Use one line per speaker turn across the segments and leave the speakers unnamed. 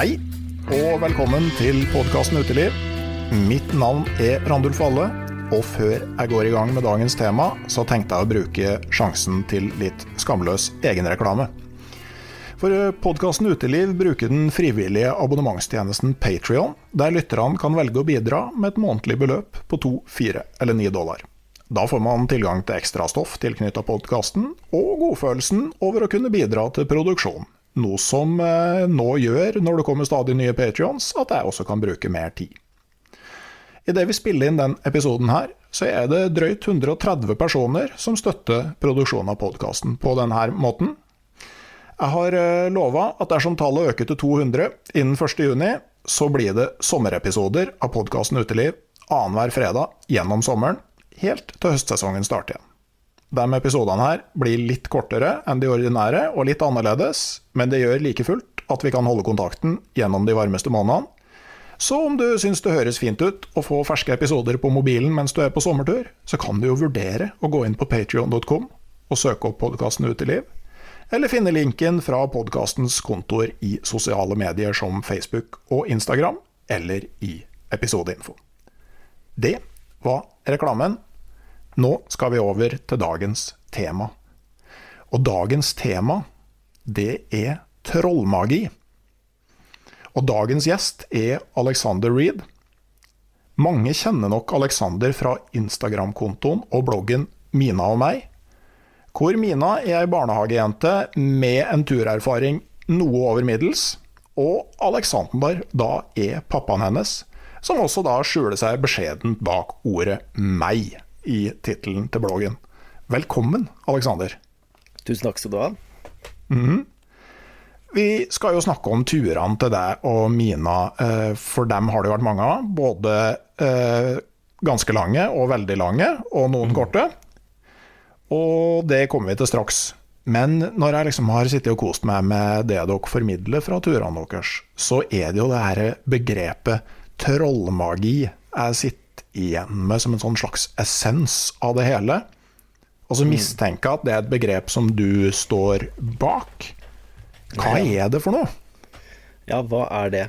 Hei, og velkommen til podkasten Uteliv. Mitt navn er Randulf Valle, og før jeg går i gang med dagens tema, så tenkte jeg å bruke sjansen til litt skamløs egenreklame. For podkasten Uteliv bruker den frivillige abonnementstjenesten Patrion, der lytterne kan velge å bidra med et månedlig beløp på to, fire eller ni dollar. Da får man tilgang til ekstrastoff tilknytta podkasten, og godfølelsen over å kunne bidra til produksjon. Noe som eh, nå gjør, når det kommer stadig nye Patrions, at jeg også kan bruke mer tid. Idet vi spiller inn den episoden her, så er det drøyt 130 personer som støtter produksjonen av podkasten på denne måten. Jeg har lova at dersom tallet øker til 200 innen 1.6, så blir det sommerepisoder av podkasten Uteliv annenhver fredag gjennom sommeren, helt til høstsesongen starter igjen. De episodene her blir litt kortere enn de ordinære og litt annerledes, men det gjør like fullt at vi kan holde kontakten gjennom de varmeste månedene. Så om du syns det høres fint ut å få ferske episoder på mobilen mens du er på sommertur, så kan du jo vurdere å gå inn på patrion.com og søke opp podkasten Uteliv, eller finne linken fra podkastens kontoer i sosiale medier som Facebook og Instagram, eller i episodeinfo. Det var reklamen. Nå skal vi over til dagens tema. Og dagens tema, det er trollmagi. Og dagens gjest er Alexander Reed. Mange kjenner nok Alexander fra Instagram-kontoen og bloggen Mina og meg, hvor Mina er ei barnehagejente med en turerfaring noe over middels, og Alexander da er pappaen hennes, som også da skjuler seg beskjedent bak ordet 'meg' i tittelen til bloggen. Velkommen, Alexander.
Tusen takk skal du ha.
Vi skal jo snakke om turene til deg og Mina, eh, for dem har det vært mange av. Både eh, ganske lange og veldig lange, og noen korte. Og det kommer vi til straks. Men når jeg liksom har sittet og kost meg med det dere formidler fra turene deres, så er det jo det her begrepet trollmagi jeg sitter igjen med som en sånn slags essens av det hele. Og så mistenker jeg at det er et begrep som du står bak. Hva er det for noe?
Ja, hva er det?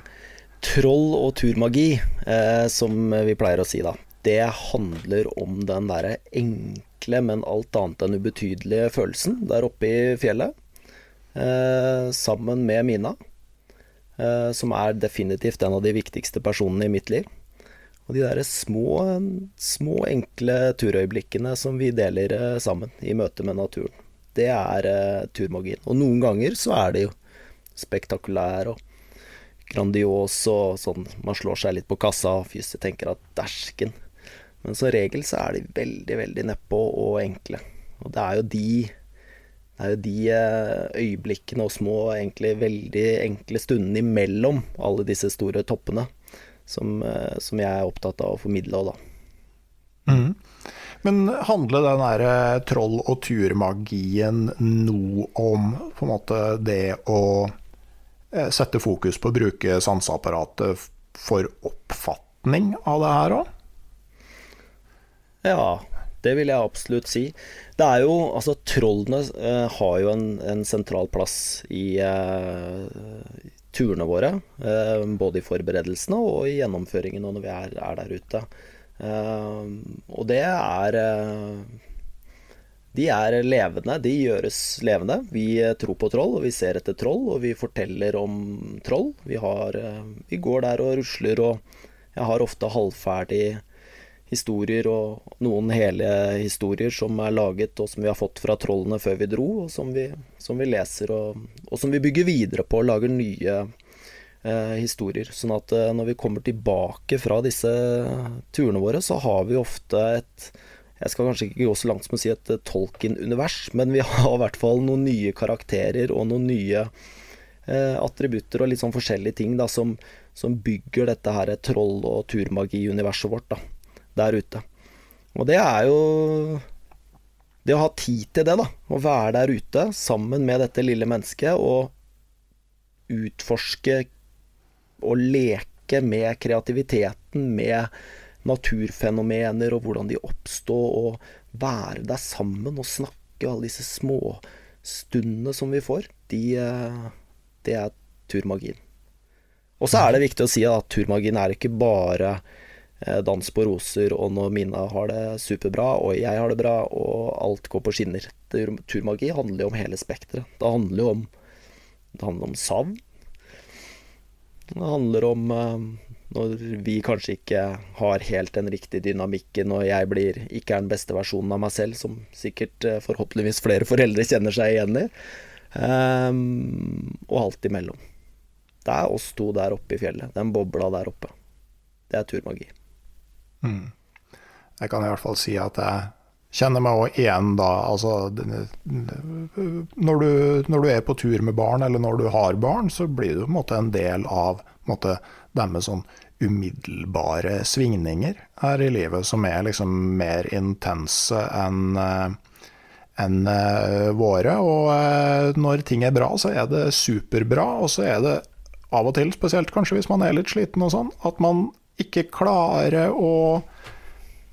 Troll og turmagi, eh, som vi pleier å si, da. det handler om den derre enkle, men alt annet enn ubetydelige følelsen der oppe i fjellet. Eh, sammen med Mina, eh, som er definitivt en av de viktigste personene i mitt liv. Og de derre små, små, enkle turøyeblikkene som vi deler eh, sammen i møte med naturen. Det er eh, turmagien. Og noen ganger så er det jo spektakulær og grandios og sånn Man slår seg litt på kassa og fyser tenker at dæsken. Men som regel så er de veldig, veldig nedpå og enkle. Og det er jo de det er jo de eh, øyeblikkene og små, egentlig veldig enkle stundene imellom alle disse store toppene som, eh, som jeg er opptatt av å formidle òg, da.
Mm. Men handler den der eh, troll- og turmagien noe om på en måte det å eh, sette fokus på å bruke sanseapparatet for oppfatning av det her òg?
Ja, det vil jeg absolutt si. Det er jo Altså, trollene eh, har jo en, en, sentral plass i eh, turene våre. Eh, både i forberedelsene og i gjennomføringen når vi er, er der ute. Eh, og det er eh, De er levende. De gjøres levende. Vi tror på troll, og vi ser etter troll, og vi forteller om troll. Vi, har, vi går der og rusler, og jeg har ofte halvferdig historier og noen hele historier som er laget og som vi har fått fra trollene før vi dro, og som vi, som vi leser og, og, som vi bygger videre på og lager nye eh, historier. Sånn at eh, når vi kommer tilbake fra disse turene våre, så har vi ofte et jeg skal kanskje ikke gå så langt som å si et Tolkien-univers, men vi har i hvert fall noen nye karakterer og noen nye eh, attributter og litt sånn forskjellige ting da, som, som bygger dette her troll- og turmagi-universet vårt da, der ute. Og det er jo det å ha tid til det, da. Å være der ute sammen med dette lille mennesket og utforske og leke med kreativiteten, med naturfenomener og hvordan de oppstår, og være der sammen og snakke alle disse småstundene som vi får, de, eh, det er turmagien. Og så er det viktig å si at turmagien er ikke bare dans på roser, og når Mina har det superbra, og jeg har det bra, og alt går på skinner. Turmagi handler jo om hele spekteret. Det handler jo om, det handler om savn, det handler om uh, når vi kanskje ikke har helt den riktige dynamikken, og jeg blir, ikke er den beste versjonen av meg selv, som sikkert uh, forhåpentligvis flere foreldre kjenner seg igjen i. Um, og alt imellom. Det er oss to der oppe i fjellet. Den bobla der oppe. Det er turmagi.
Mm. Jeg kan i hvert fall si at jeg kjenner meg òg igjen da. Altså, når du, når du, er på tur med barn, eller når du har barn, så blir du en måte en del av måte, deres sånn umiddelbare svingninger her i livet, som er liksom mer intense enn enn våre. Og eh, når ting er bra, så er det superbra, og så er det av og til, spesielt kanskje hvis man er litt sliten og sånn, at man ikke klarer å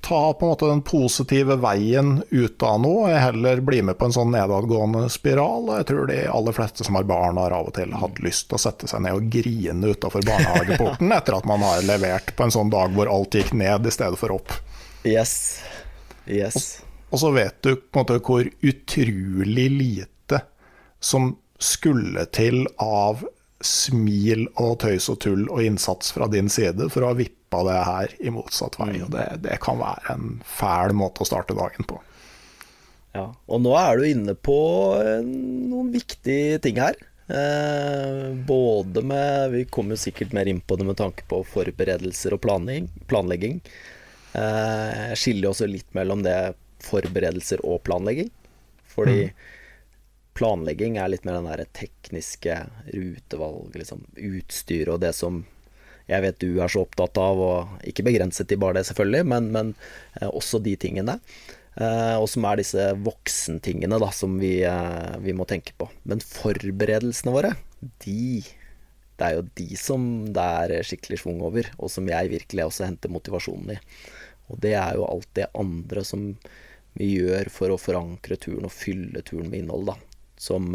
ta på en måte den positive veien ut av noe, heller bli med på en sånn nedadgående spiral. og Jeg tror de aller fleste som har barn, har av og til hatt lyst til å sette seg ned og grine utafor barnehageporten etter at man har levert på en sånn dag hvor alt gikk ned i stedet for opp.
Yes. Yes.
Og, og så vet du på en måte hvor utrolig lite som skulle til av smil og tøys og tull og innsats fra din side for å ha vippa det her i motsatt vei. Og det, det, kan være en fæl måte å starte dagen på.
Ja, og nå er du inne på eh, noen viktige ting her. Eh, både med Vi kommer jo sikkert mer inn på det med tanke på forberedelser og planlegging. planlegging. Eh, jeg skiller også litt mellom det forberedelser og planlegging. Fordi mm planlegging er litt mer den der tekniske rutevalg, liksom utstyr og det som jeg vet du er så opptatt av, og ikke begrenset til bare det, selvfølgelig, men, men eh, også de tingene. Eh, og som er disse voksentingene da, som vi, eh, vi, må tenke på. Men forberedelsene våre, de Det er jo de som det er skikkelig schwung over, og som jeg virkelig også henter motivasjonen i. Og det er jo alt det andre som vi gjør for å forankre turen og fylle turen med innhold, da som,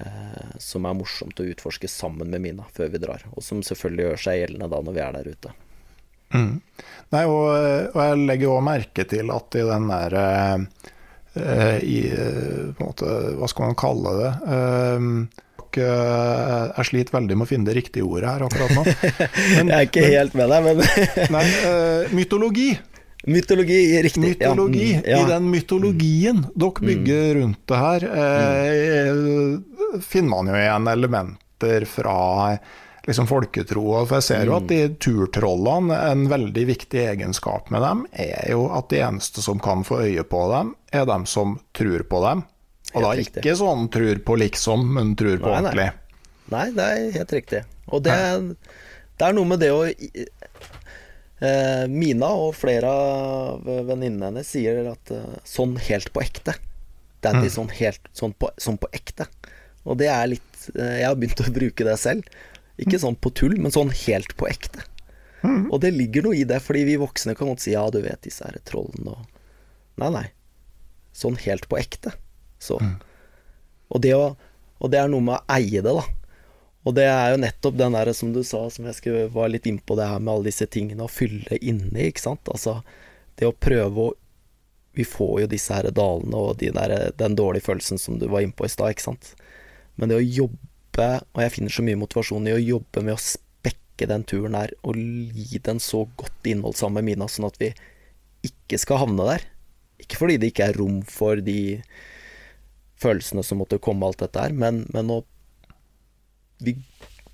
eh, som er morsomt å utforske sammen med Mina før vi drar. Og som selvfølgelig gjør seg gjeldende da når vi er der ute.
Mm. Nei, og, og, jeg legger òg merke til at i den der eh, i, på en måte, Hva skal man kalle det? Uh, jeg sliter veldig med å finne det riktige ordet her akkurat nå.
Men, jeg er ikke helt med deg, men
Nei, uh, mytologi.
Mytologi, riktig.
Mytologi.
Ja.
Mm, ja. I den mytologien dere bygger mm. rundt det her, eh, finner man jo igjen elementer fra liksom folketro. For jeg ser jo at de turtrollene, en veldig viktig egenskap med dem, er jo at de eneste som kan få øye på dem, er dem som tror på dem. Og da ikke sånn tror på liksom, men tror på nei, ordentlig.
Nei. nei, det er helt riktig. Og det, det er noe med det å Mina og flere av venninnene hennes sier at eh, sånn helt på ekte. Daddy mm. sånn helt sånn på, sånn på, ekte. Og det er litt eh, Jeg har begynt å bruke det selv. Ikke sånn på tull, men sånn helt på ekte. Mm. Og det ligger noe i det, fordi vi voksne kan godt si ja, du vet disse her trollene og Nei, nei. Sånn helt på ekte. Så. Mm. Og, det å, og, det er noe med å eie det, da. Og det er jo nettopp den der som du sa, som jeg skulle, var litt innpå det her med alle disse tingene, å fylle inni, ikke sant. Altså det å prøve å Vi får jo disse her dalene og de der, den dårlige følelsen som du var innpå i stad, ikke sant. Men det å jobbe, og jeg finner så mye motivasjon i å jobbe med å spekke den turen her, og gi den så godt innhold sammen med Mina, sånn at vi ikke skal havne der. Ikke fordi det ikke er rom for de følelsene som måtte komme, alt dette her, men, men å vi,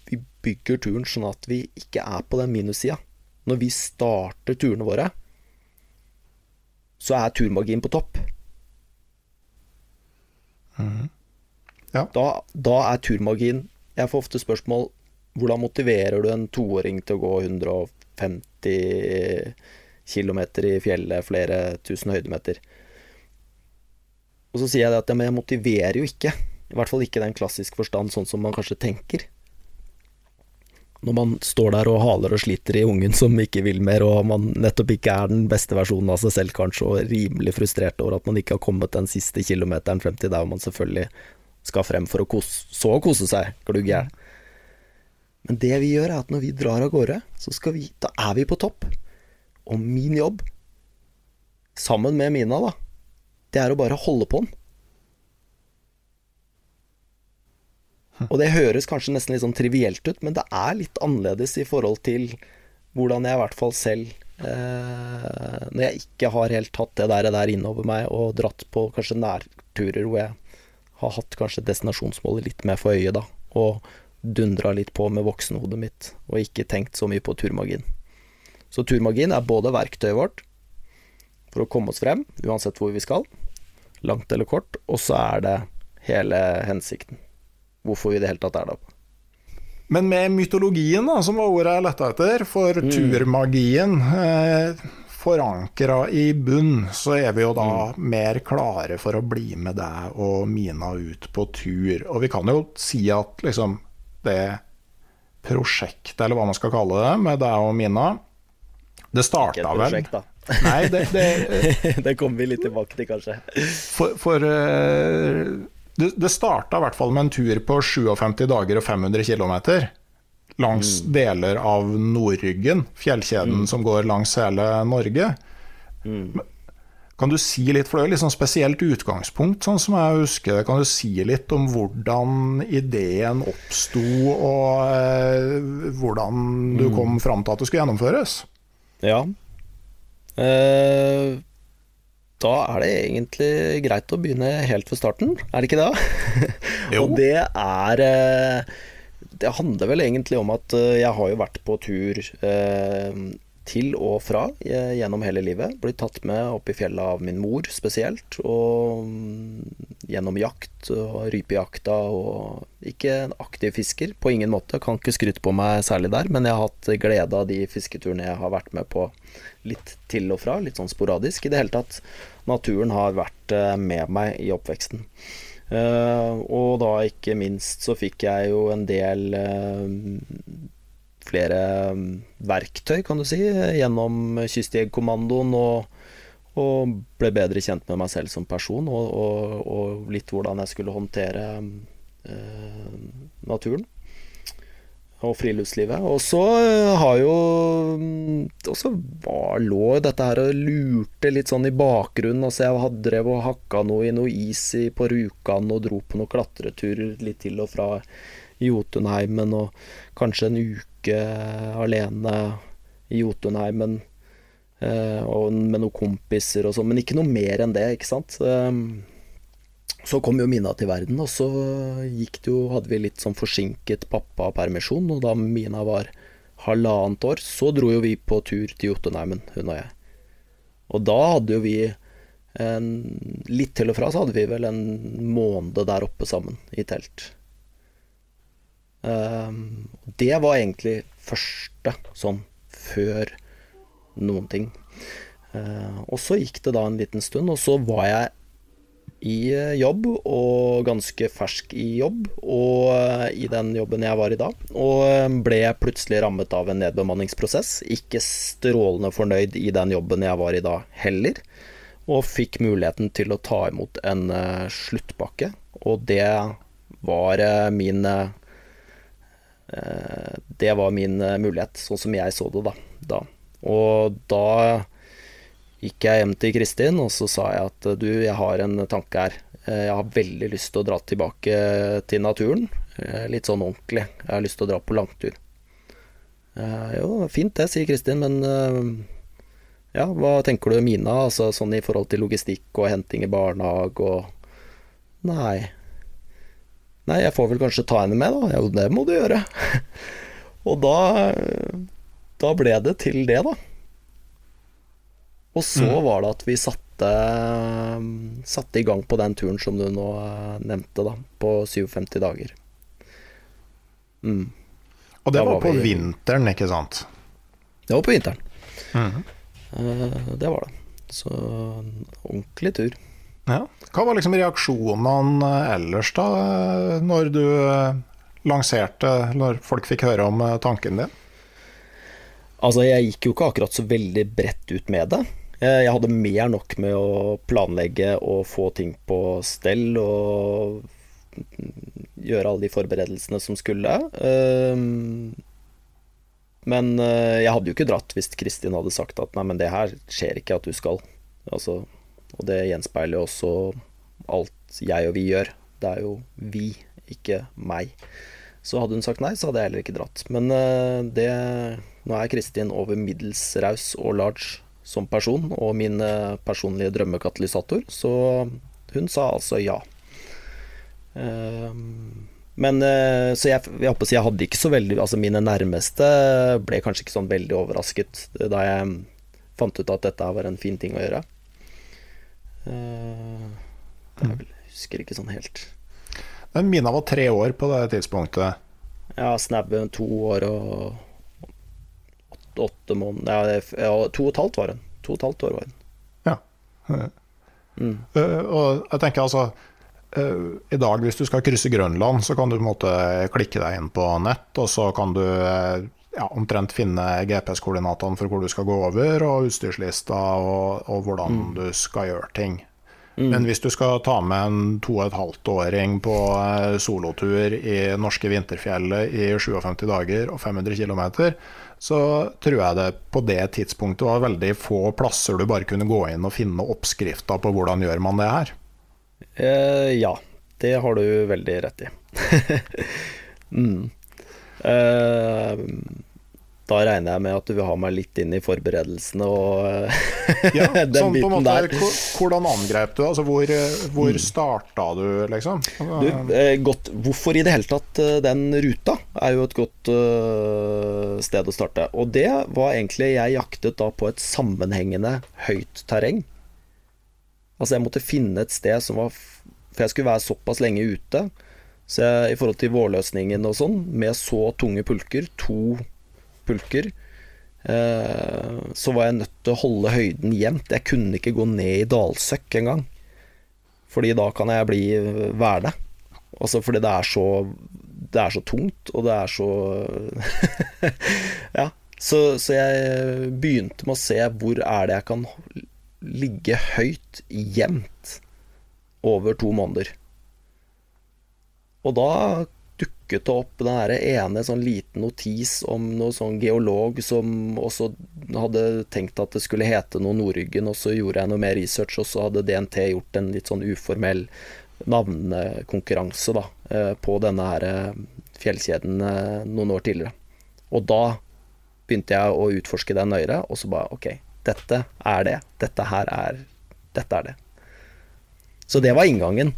vi, bygger turen sånn at vi ikke er på den minussida. Når vi starter turene våre, så er turmagien på topp.
Mm. Ja.
Da, da, er turmagien Jeg får ofte spørsmål hvordan motiverer du en toåring til å gå 150 km i fjellet, flere tusen høydemeter? Og så sier jeg at ja, men jeg motiverer jo ikke. I hvert fall ikke i den klassiske forstand, sånn som man kanskje tenker. Når man står der og haler og sliter i ungen som ikke vil mer, og man nettopp ikke er den beste versjonen av seg selv, kanskje, og rimelig frustrert over at man ikke har kommet den siste kilometeren frem til der man selvfølgelig skal frem for å kose, så kose seg, glugg hjel. Men det vi gjør, er at når vi drar av gårde, så skal vi, da er vi på topp. Og min jobb, sammen med Mina, da, det er å bare holde på den. Og det høres kanskje nesten litt sånn trivielt ut, men det er litt annerledes i forhold til hvordan jeg i hvert fall selv eh, Når jeg ikke har helt tatt det der, der innover meg og dratt på kanskje nærturer hvor jeg har hatt kanskje destinasjonsmålet litt mer for øye, da, og dundra litt på med voksenhodet mitt og ikke tenkt så mye på turmagien. Så turmagien er både verktøyet vårt for å komme oss frem, uansett hvor vi skal, langt eller kort, og så er det hele hensikten. Hvorfor vi i det hele tatt er der.
Men med mytologien, da, som var ordet jeg lette etter, for mm. turmagien eh, forankra i bunn, så er vi jo da mm. mer klare for å bli med deg og Mina ut på tur. Og vi kan jo si at liksom det prosjektet, eller hva man skal kalle det, med deg og Mina, det starta vel prosjekt, da. Nei, det,
det, det kommer vi litt tilbake til, kanskje.
For, for eh, det, det starta i hvert fall med en tur på 57 dager og 500 km langs mm. deler av Nordryggen, fjellkjeden mm. som går langs hele Norge. Mm. Kan du si litt, for det er litt sånn spesielt utgangspunkt, sånn som jeg husker Kan du si litt om hvordan ideen oppsto, og eh, hvordan du mm. kom fram til at det skulle gjennomføres?
Ja, Eh, da er det egentlig greit å begynne helt fra starten, er det ikke det? og det er eh, Det handler vel egentlig om at eh, jeg har jo vært på tur til og fra gjennom hele livet. Blitt tatt med opp i fjellet av min mor spesielt, og mm, gjennom jakt og rypejakta og Ikke en aktiv fisker, på ingen måte. Kan ikke skryte på meg særlig der, men jeg har hatt glede av de fisketurene jeg har vært med på litt til og fra, litt sånn sporadisk. I det hele tatt, naturen har vært eh, med meg i oppveksten. Uh, og da ikke minst så fikk jeg jo en del flere verktøy, kan du si, gjennom Kystjegerkommandoen, og, og, ble bedre kjent med meg selv som person, og, og, og litt hvordan jeg skulle håndtere eh, naturen. og friluftslivet. Og så eh, har jo Og så lå dette her og lurte litt sånn i bakgrunnen. Altså jeg hadde drev og hakka noe i noe is på Rjukan og dro på noen klatreturer litt til og fra Jotunheimen, og kanskje en uke alene i Jotunheimen. Eh, med noen kompiser og sånn, men ikke noe mer enn det, ikke sant. Eh, så kom jo Mina til verden, og så gikk det jo, hadde vi litt sånn forsinket pappapermisjon. Og da Mina var halvannet år, så dro jo vi på tur til Jotunheimen, hun og jeg. Og da hadde jo vi en, Litt til og fra så hadde vi vel en måned der oppe sammen, i telt. Um, det var egentlig første sånn før noen ting. Uh, og så gikk det da en liten stund, og så var jeg i eh, jobb, og ganske fersk i jobb, og eh, i den jobben jeg var i da. Og eh, ble plutselig rammet av en nedbemanningsprosess. Ikke strålende fornøyd i den jobben jeg var i da heller. Og fikk muligheten til å ta imot en sluttpakke, og det var min Det var min mulighet, sånn som jeg så det da. da. Og da gikk jeg hjem til Kristin og så sa jeg at du, jeg har en tanke her. Eh, jeg har veldig lyst til å dra tilbake til naturen. Eh, litt sånn ordentlig. Jeg har lyst til å dra på langtur. Eh, jo, fint det, sier Kristin, men ja, hva tenker du Mina? Altså sånn i forhold til logistikk og henting i barnehage og Nei. Nei, jeg får vel kanskje ta henne med, da. Jo, det må du gjøre. og da Da ble det til det, da. Og så mm. var det at vi satte, satte, i gang på den turen som du nå eh, nevnte, da, på 57 dager.
Mm. Og det var, var, på vi... vinteren, ikke sant?
Det var på vinteren. Mm. Uh, det var det. Så ordentlig tur.
Ja. Hva var liksom reaksjonene ellers, da, når du lanserte, når folk fikk høre om tanken din?
Altså, jeg gikk jo ikke akkurat så veldig bredt ut med det. Eh, jeg hadde mer nok med å planlegge og få ting på stell og gjøre alle de forberedelsene som skulle. Ehm, men eh, jeg hadde jo ikke dratt hvis Kristin hadde sagt at nei, men det her skjer ikke at du skal. Altså, og det gjenspeiler jo også alt jeg og vi gjør. Det er jo vi, ikke meg. Så hadde hun sagt nei, så hadde jeg heller ikke dratt. Men eh, det Nå er Kristin over middels raus og large som person, og min eh, personlige drømmekatalysator, så hun sa altså ja. Ehm, men eh, Så jeg, jeg, si, jeg hadde ikke så veldig Altså mine nærmeste ble kanskje ikke sånn veldig overrasket da jeg fant ut at dette var en fin ting å gjøre. Eh, jeg husker ikke sånn helt.
Men Mina var tre år på det tidspunktet?
Ja, snaue to år og åtte måneder ja, To og et halvt var hun. To og et halvt år var hun.
Ja. Mm. Uh, og jeg tenker altså uh, I dag, hvis du skal krysse Grønland, så kan du på en måte klikke deg inn på nett, og så kan du ja, omtrent finne GPS-koordinatene for hvor du skal gå over, og utstyrslista, og, og hvordan mm. du skal gjøre ting. Mm. Men hvis du skal ta med en to og et halvt åring på solotur i norske vinterfjellet i 57 dager og 500 km, så tror jeg det på det tidspunktet var veldig få plasser du bare kunne gå inn og finne oppskrifta på hvordan gjør man det her.
Eh, ja, det har du veldig rett i. mm. eh, da regner jeg med at du vil ha meg litt inn i forberedelsene og
ja, den sånn, biten måte, der. Hvordan angrep du? Altså, hvor hvor mm. starta du, liksom?
Du, eh, godt, hvorfor i det hele tatt eh, den ruta er jo et godt uh, sted å starte. Og det var egentlig Jeg jaktet da på et sammenhengende høyt terreng. Altså jeg måtte finne et sted som var For jeg skulle være såpass lenge ute. Så jeg, i forhold til vårløsningen og sånn, med så tunge pulker, to pulker, eh, så var jeg nødt til å holde høyden jevnt. Jeg kunne ikke gå ned i dalsøkk engang. Fordi da kan jeg bli værende. Altså fordi det er så Det er så tungt, og det er så Ja. Så, så, jeg begynte med å se hvor er det jeg kan ligge høyt jevnt over to måneder. Og da dukket det opp den her ene sånn liten notis om noe sånn geolog som også hadde tenkt at det skulle hete noe Nordryggen, og så gjorde jeg noe mer research, og så hadde DNT gjort en litt sånn uformell navnekonkurranse da, eh, på denne her eh, fjellkjeden eh, noen år tidligere. Og da begynte jeg å utforske den nøyere, og så bare OK, dette er det. Dette her er Dette er det. Så det var inngangen.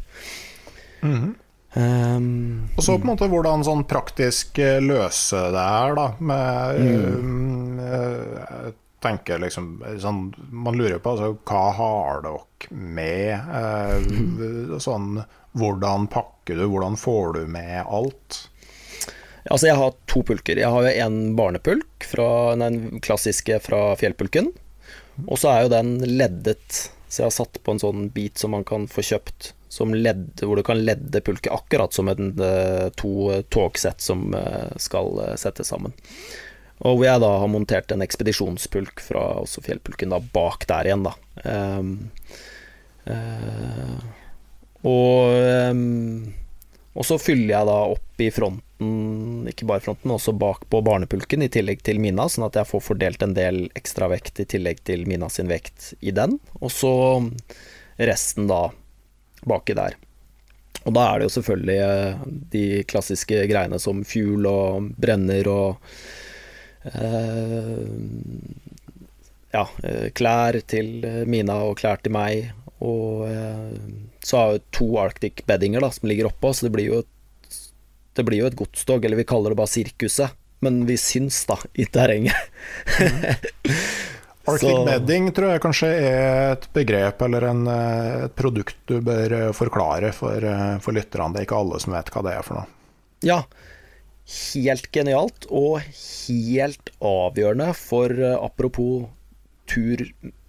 Mm. Um, og så på en måte hvordan sånn praktisk eh, løse det er, da. Med mm. uh, tenker liksom sånn, Man lurer på altså, hva har dere med? Uh, sånn, hvordan pakker du, hvordan får du med alt?
Altså, jeg har to pulker. Jeg har jo en barnepulk, fra, den klassiske fra fjellpulken. Og så er jo den leddet, så jeg har satt på en sånn bit som man kan få kjøpt ledd, hvor du kan ledde pulket akkurat som en, eh, to togsett som eh, skal eh, settes sammen. Og hvor jeg da har montert en ekspedisjonspulk fra også fjellpulken da bak der igjen, da. Um, uh, og, um, og så fyller jeg da opp i fronten, ikke bare fronten, også bak på barnepulken, i tillegg til mina, sånn at jeg får fordelt en del ekstra vekt i tillegg til mina sin vekt i den. Og så resten da baki der. Og da er det jo selvfølgelig eh, de klassiske greiene som fuel og brenner og eh, Ja, eh, klær til Mina og klær til meg. Og eh, så har vi to Arctic beddinger da, som ligger oppå, så det blir jo et, det blir jo et godstog, eller vi kaller det bare sirkuset. Men vi syns, da, i terrenget.
Arctic så. bedding tror jeg kanskje er et begrep eller en, eh, et produkt du bør eh, forklare for, eh, for lytterne. Det er ikke alle som vet hva det er for noe.
Ja, helt genialt og helt avgjørende for apropos tur,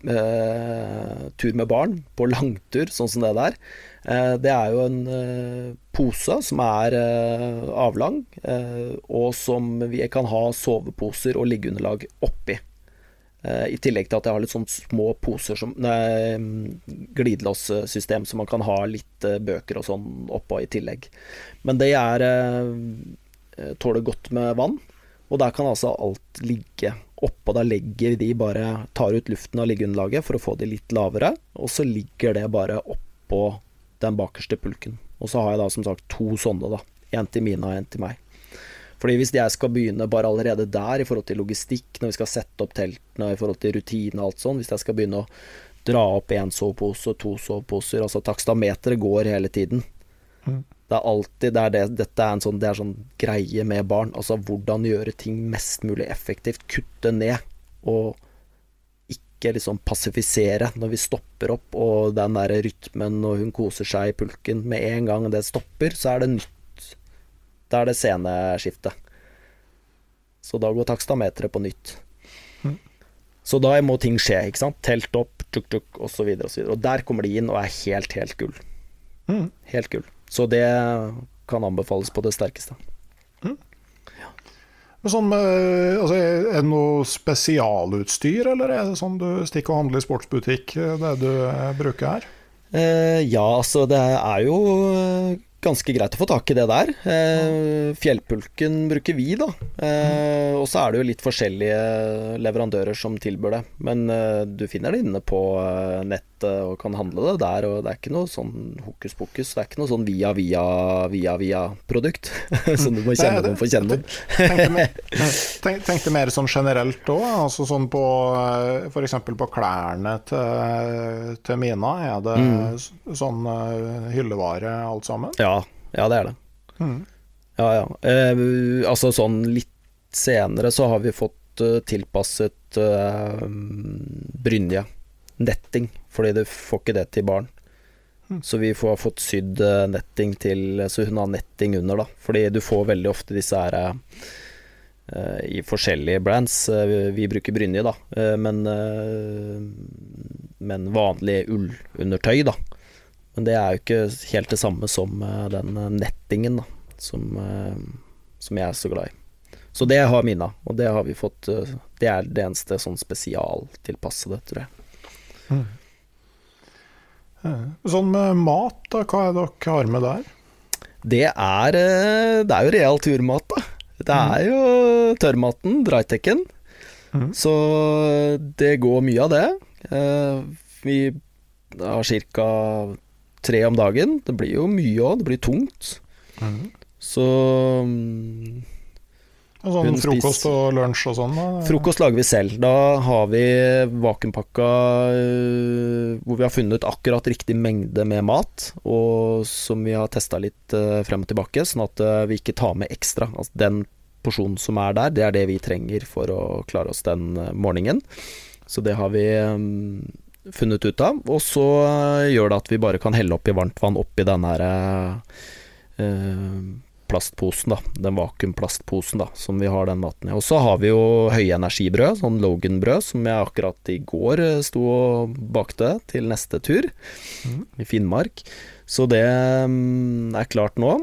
eh, tur med barn på langtur, sånn som det der. Eh, det er jo en eh, pose som er avlang, og som vi kan ha soveposer og liggeunderlag oppi. Eh, I tillegg til at jeg har litt sånn små poser som glidelåssystem, så man kan ha litt eh, bøker og sånn oppå i tillegg. Men det er eh, tåler godt med vann, og der kan altså alt ligge oppå. Da legger de bare tar ut luften av liggeunderlaget for å få det litt lavere, og så ligger det bare oppå den bakerste pulken. Og så har jeg da som sagt to sånne, da. En til Mina og en til meg. Fordi hvis jeg skal begynne bare allerede der i forhold til logistikk, når vi skal sette opp teltene, i forhold til rutine og alt sånn, hvis jeg skal begynne å dra opp én sovepose to soveposer Altså takstameteret går hele tiden. Mm. Det er alltid det er det, Dette er en sånn, det er sånn greie med barn. Altså hvordan gjøre ting mest mulig effektivt. Kutte ned. Og ikke liksom passifisere når vi stopper opp, og den der rytmen og hun koser seg i pulken Med en gang det stopper, så er det nytt da er det sceneskiftet. Så da går takstameteret på nytt. Mm. Så da må ting skje, ikke sant. Telt opp, tuk-tuk, osv. Og, så og, og der kommer de inn og er helt, helt gull. Mm. Helt gull. Så det kan anbefales på det sterkeste. Mm.
Ja. Sånn altså, er det noe spesialutstyr, eller er det sånn du stikker og handler i sportsbutikk, det du bruker her?
Eh, ja, altså det er jo ganske greit å få tak i det der. Eh, fjellpulken bruker vi, da. Eh, og så er det jo litt forskjellige leverandører som tilbyr det. Men eh, du finner det inne på eh, nettet og kan handle det der. Og det er ikke noe sånn hokus pokus. Det er ikke noe sånn via, via, via, via-produkt som du må kjenne noen for å kjenne
noen. Tenkte mer sånn generelt òg, altså sånn på eh, f.eks. på klærne til, til Mina. Er det mm. sånn uh, hyllevare alt sammen?
Ja, ja, det er det. Mm. Ja, ja. Eh, altså sånn litt senere så har vi fått uh, tilpasset uh, brynje, netting, fordi du får ikke det til barn. Mm. Så vi får fått sydd uh, netting til Så hun har netting under, da. Fordi du får veldig ofte disse her i forskjellige brands. vi bruker brynje, da, men, men vanlig ullundertøy, da. Men det er jo ikke helt det samme som eh, den eh, nettingen da, som, eh, som, jeg er så glad i. Så det har Mina, og det har vi fått Det er det eneste sånn spesialtilpassede, tror jeg. Mm.
Sånn med mat, da, hva er det dere har med der?
Det er, det er jo real turmat, da. Det er jo tørrmaten, drytekken.
Mm.
Så det går mye av det. Vi har ca. tre om dagen. Det blir jo mye òg, det blir tungt.
Mm.
Så um,
Og sånn frokost
spiser-
og lunsj og sånn? da?
Frokost lager vi selv. Da har vi vakuumpakka øh, hvor vi har funnet akkurat riktig mengde med mat, og som vi har testa litt øh, frem og tilbake, sånn at øh, vi ikke tar med ekstra. Altså den porsjonen som er der, det er det vi trenger for å klare oss den morgenen. Så det har vi funnet ut av. Og så øh, gjør det at vi bare kan helle oppi varmt vann oppi den her eh, plastposen, da. Den vakuumplastposen da, som vi har den maten i. Og så har vi jo høyenergibrød, sånn Logan-brød, som jeg akkurat i går eh, sto og bakte til neste tur, i Finnmark. Så det mm, er klart nå.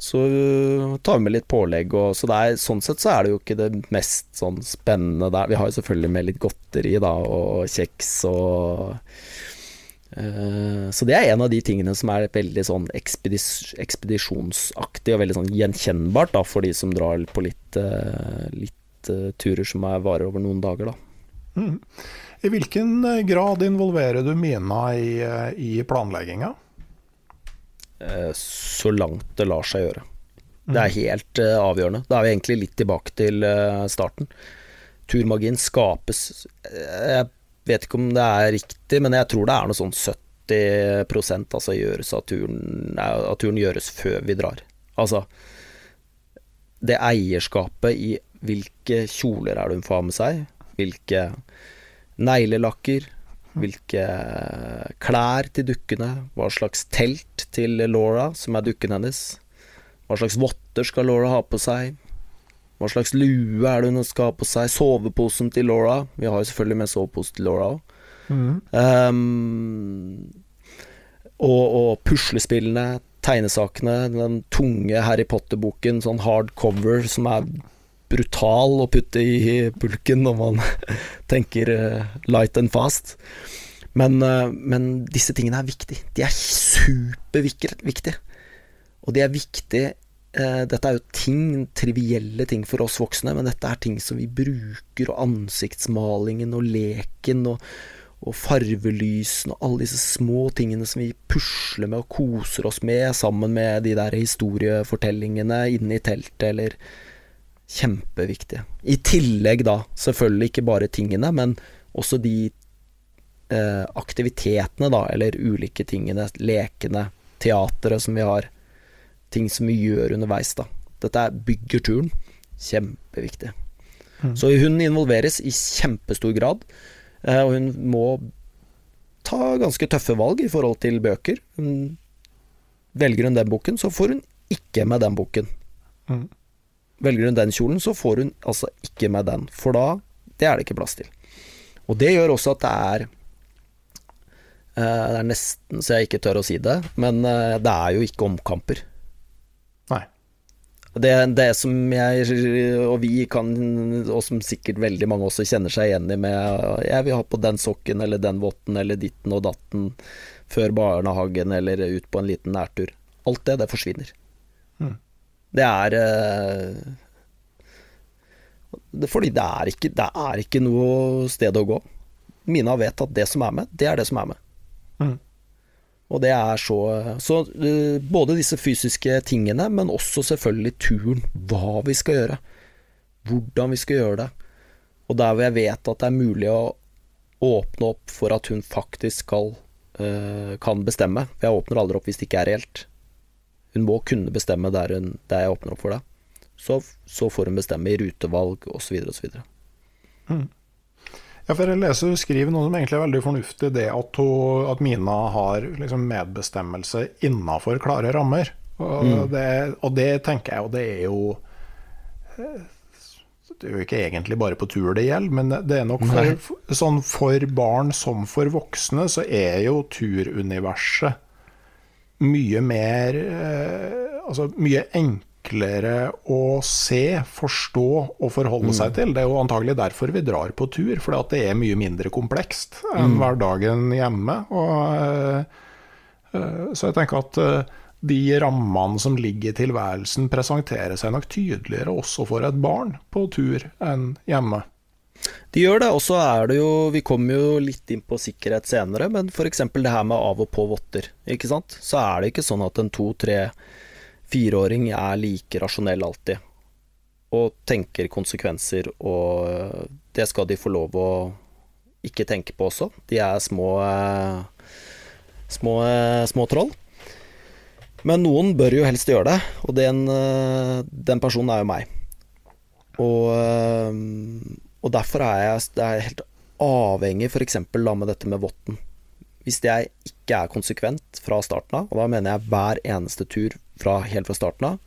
Så eh, tar vi med litt pålegg, og så er, sånn sett så er det jo ikke det mest sånn spennende der. Vi har jo selvfølgelig med litt godteri, da, og kjeks og uh, Så det er en av de tingene som er veldig sånn ekspedis ekspedisjonsaktig og veldig sånn gjenkjennbart da, for de som drar på litt, uh, litt uh, turer som er, varer over noen dager. Da.
Mm. I hvilken grad involverer du Mina i, i planlegginga?
Eh, Så langt det lar seg gjøre. Det er helt eh, avgjørende. Da er vi egentlig litt tilbake til eh, starten. Turmagien skapes Jeg vet ikke om det er riktig, men jeg tror det er noe sånn 70 altså gjøres av turen, at turen gjøres før vi drar. Altså Det eierskapet i hvilke kjoler er det hun får ha med seg, hvilke neglelakker, hvilke klær til dukkene, hva slags telt til Laura, som er dukken hennes, hva slags votter skal Laura ha på seg, hva slags lue er det hun skal ha på seg, soveposen til Laura, vi har jo selvfølgelig med sovepose til Laura òg, og, og puslespillene, tegnesakene, den tunge Harry Potter-boken, sånn hardcover som er brutal å putte i pulken når man tenker eh, light and fast. Men, eh, men disse tingene er viktige. De er superviktige. Og de er viktige eh, Dette er jo ting, trivielle ting for oss voksne, men dette er ting som vi bruker, og ansiktsmalingen og leken og, og farvelysene og alle disse små tingene som vi pusler med og koser oss med sammen med de der historiefortellingene inne i teltet, eller Kjempeviktige. I tillegg da, selvfølgelig ikke bare tingene, men også de eh, aktivitetene, da, eller ulike tingene, lekene, teateret som vi har. Ting som vi gjør underveis, da. Dette er bygger turen. Kjempeviktig. Så hun involveres i kjempestor grad, eh, og hun må ta ganske tøffe valg i forhold til bøker. Hun velger hun den boken, så får hun ikke med den boken.
Mhm.
Velger hun den kjolen, så får hun altså ikke med den, for da Det er det ikke plass til. Og det gjør også at det er eh, Det er nesten så jeg ikke tør å si det, men eh, det er jo ikke omkamper.
Nei.
Det, det som jeg og vi kan, og som sikkert veldig mange også kjenner seg igjen i med Jeg vil ha på den sokken eller den votten eller ditten og datten før barnehagen eller ut på en liten nærtur. Alt det, det forsvinner. Det er eh, det, Fordi det er, ikke, det er ikke noe sted å gå. Mina vet at det som er med, det er det som er med.
Mm.
Og det er så Så eh, både disse fysiske tingene, men også selvfølgelig turen. Hva vi skal gjøre. Hvordan vi skal gjøre det. Og der hvor jeg vet at det er mulig å åpne opp for at hun faktisk skal eh, kan bestemme. For jeg åpner aldri opp hvis det ikke er reelt. Hun må kunne bestemme der, hun, der jeg åpner opp for det. Så, så får hun bestemme i rutevalg osv. osv.
Ja, for jeg leser du skriver noe som egentlig er veldig fornuftig, det at, hun, at Mina har liksom medbestemmelse innafor klare rammer. Og, det, og det tenker jeg jo, det er jo eh, Det er jo ikke egentlig bare på tur det gjelder, men det er nok for, sånn for barn som for voksne, så er jo turuniverset mye mer eh, Altså mye enklere å se, forstå og forholde seg til. Det er jo antagelig derfor vi drar på tur, fordi at det er mye mindre komplekst enn hverdagen hjemme. Og, eh, eh, så jeg tenker at de rammene som ligger i tilværelsen, presenterer seg nok tydeligere også for et barn på tur enn hjemme.
De gjør det, og så er det jo Vi kommer jo litt inn på sikkerhet senere, men f.eks. det her med av og på votter, ikke sant. Så er det ikke sånn at en to, tre, fireåring er like rasjonell alltid. Og tenker konsekvenser, og det skal de få lov å ikke tenke på også. De er små små, små troll. Men noen bør jo helst gjøre det, og den, den personen er jo meg. Og og derfor er jeg, er helt avhengig f.eks. med dette med votten. Hvis jeg ikke er konsekvent fra starten av, og da mener jeg hver eneste tur fra, helt fra starten av,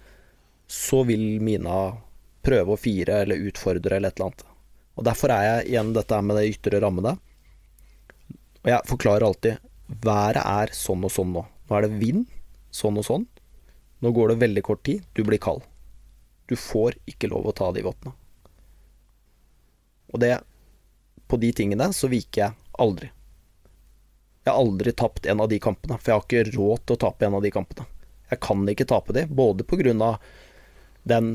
så vil Mina prøve å fire eller utfordre eller et eller annet. Og derfor er jeg igjen dette med de ytre rammene. Og jeg forklarer alltid været er sånn og sånn nå. Nå er det vind, sånn og sånn. Nå går det veldig kort tid, du blir kald. Du får ikke lov å ta de vottene. Og det På de tingene så viker jeg aldri. Jeg har aldri tapt en av de kampene, for jeg har ikke råd til å tape en av de kampene. Jeg kan ikke tape de, både på grunn av den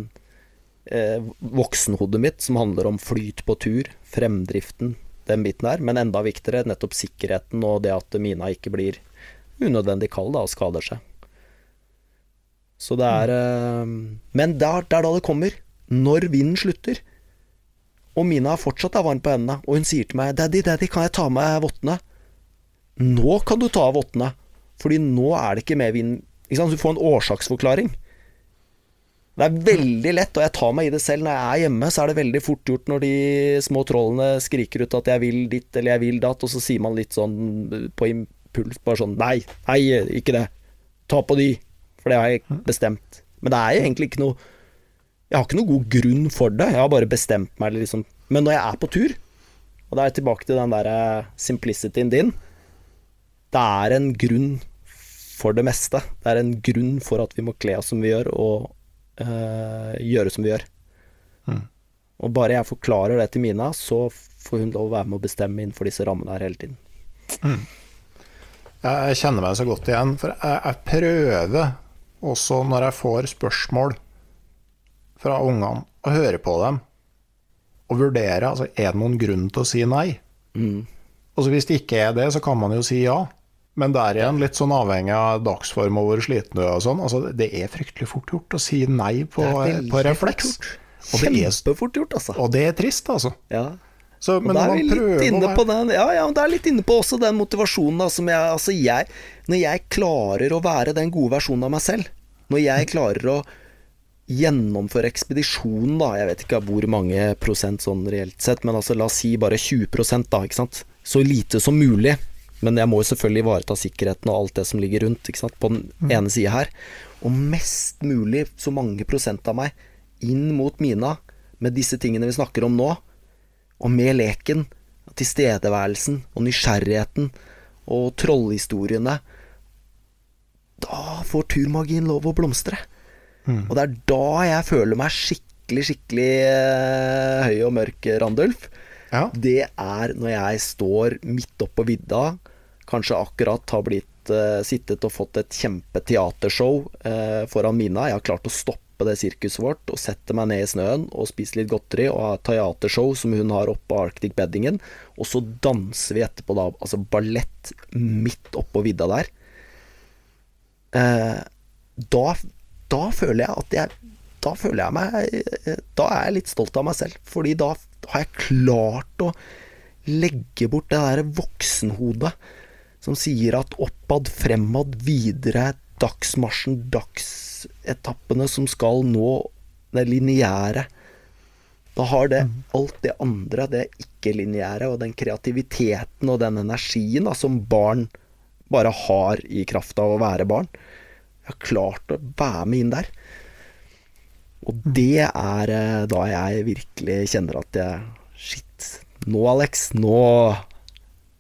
eh, voksenhodet mitt som handler om flyt på tur, fremdriften, den biten der, men enda viktigere nettopp sikkerheten og det at Mina ikke blir unødvendig kald da, og skader seg. Så det er eh, Men det er da det kommer. Når vinden slutter, og Mina fortsatt er varm på hendene, og hun sier til meg 'Daddy, daddy, kan jeg ta av meg vottene?' Nå kan du ta av vottene, fordi nå er det ikke mer vind Ikke sant, du får en årsaksforklaring. Det er veldig lett, og jeg tar meg i det selv. Når jeg er hjemme, så er det veldig fort gjort når de små trollene skriker ut at 'jeg vil ditt' eller 'jeg vil datt', og så sier man litt sånn på impuls, bare sånn 'nei, nei, ikke det'. Ta på de, for det har jeg bestemt. Men det er jo egentlig ikke noe jeg har ikke noen god grunn for det, jeg har bare bestemt meg, liksom. Men når jeg er på tur, og da er jeg tilbake til den der eh, simplicityen din Det er en grunn for det meste. Det er en grunn for at vi må kle oss som vi gjør, og øh, gjøre som vi gjør. Mm. Og bare jeg forklarer det til Mina, så får hun lov å være med å bestemme innenfor disse rammene her hele tiden. Mm.
Jeg kjenner meg så godt igjen, for jeg, jeg prøver også når jeg får spørsmål fra ungene og høre på dem og vurdere altså, er det noen grunn til å si nei. Mm. Og så Hvis det ikke er det, så kan man jo si ja. Men det er igjen litt sånn avhengig av dagsform og hvor sliten du er og sånn. Altså, det er fryktelig fort gjort å si nei på, på refleks.
Kjempefort gjort, altså.
Og det er trist, altså.
Ja. Så, men er vi litt inne på den Ja, ja, det er litt inne på også den motivasjonen da, som jeg Altså, jeg Når jeg klarer å være den gode versjonen av meg selv, når jeg klarer å gjennomføre ekspedisjonen, da, jeg vet ikke hvor mange prosent sånn reelt sett, men altså la oss si bare 20 da, ikke sant. Så lite som mulig. Men jeg må jo selvfølgelig ivareta sikkerheten og alt det som ligger rundt, ikke sant, på den mm. ene sida her. Og mest mulig, så mange prosent av meg, inn mot Mina, med disse tingene vi snakker om nå, og med leken, tilstedeværelsen og nysgjerrigheten og trollhistoriene. Da får turmagien lov å blomstre. Mm. Og det er da jeg føler meg skikkelig, skikkelig uh, høy og mørk, Randulf. Ja. Det er når jeg står midt oppå vidda, kanskje akkurat har blitt uh, sittet og fått et kjempeteatershow uh, foran Mina. Jeg har klart å stoppe det sirkuset vårt og sette meg ned i snøen og spise litt godteri og ha teatershow som hun har oppe på Arctic Beddingen. Og så danser vi etterpå, da. Altså ballett midt oppå vidda der. Eh, da da føler jeg at jeg Da føler jeg meg Da er jeg litt stolt av meg selv, fordi da har jeg klart å legge bort det derre voksenhodet som sier at oppad, fremad, videre, dagsmarsjen, dagsetappene som skal nå det lineære. Da har det mm. alt det andre, det ikke-lineære, og den kreativiteten og den energien da, som barn bare har i kraft av å være barn. Jeg har klart å være med inn der. Og det er eh, da jeg virkelig kjenner at jeg Shit, nå Alex, nå,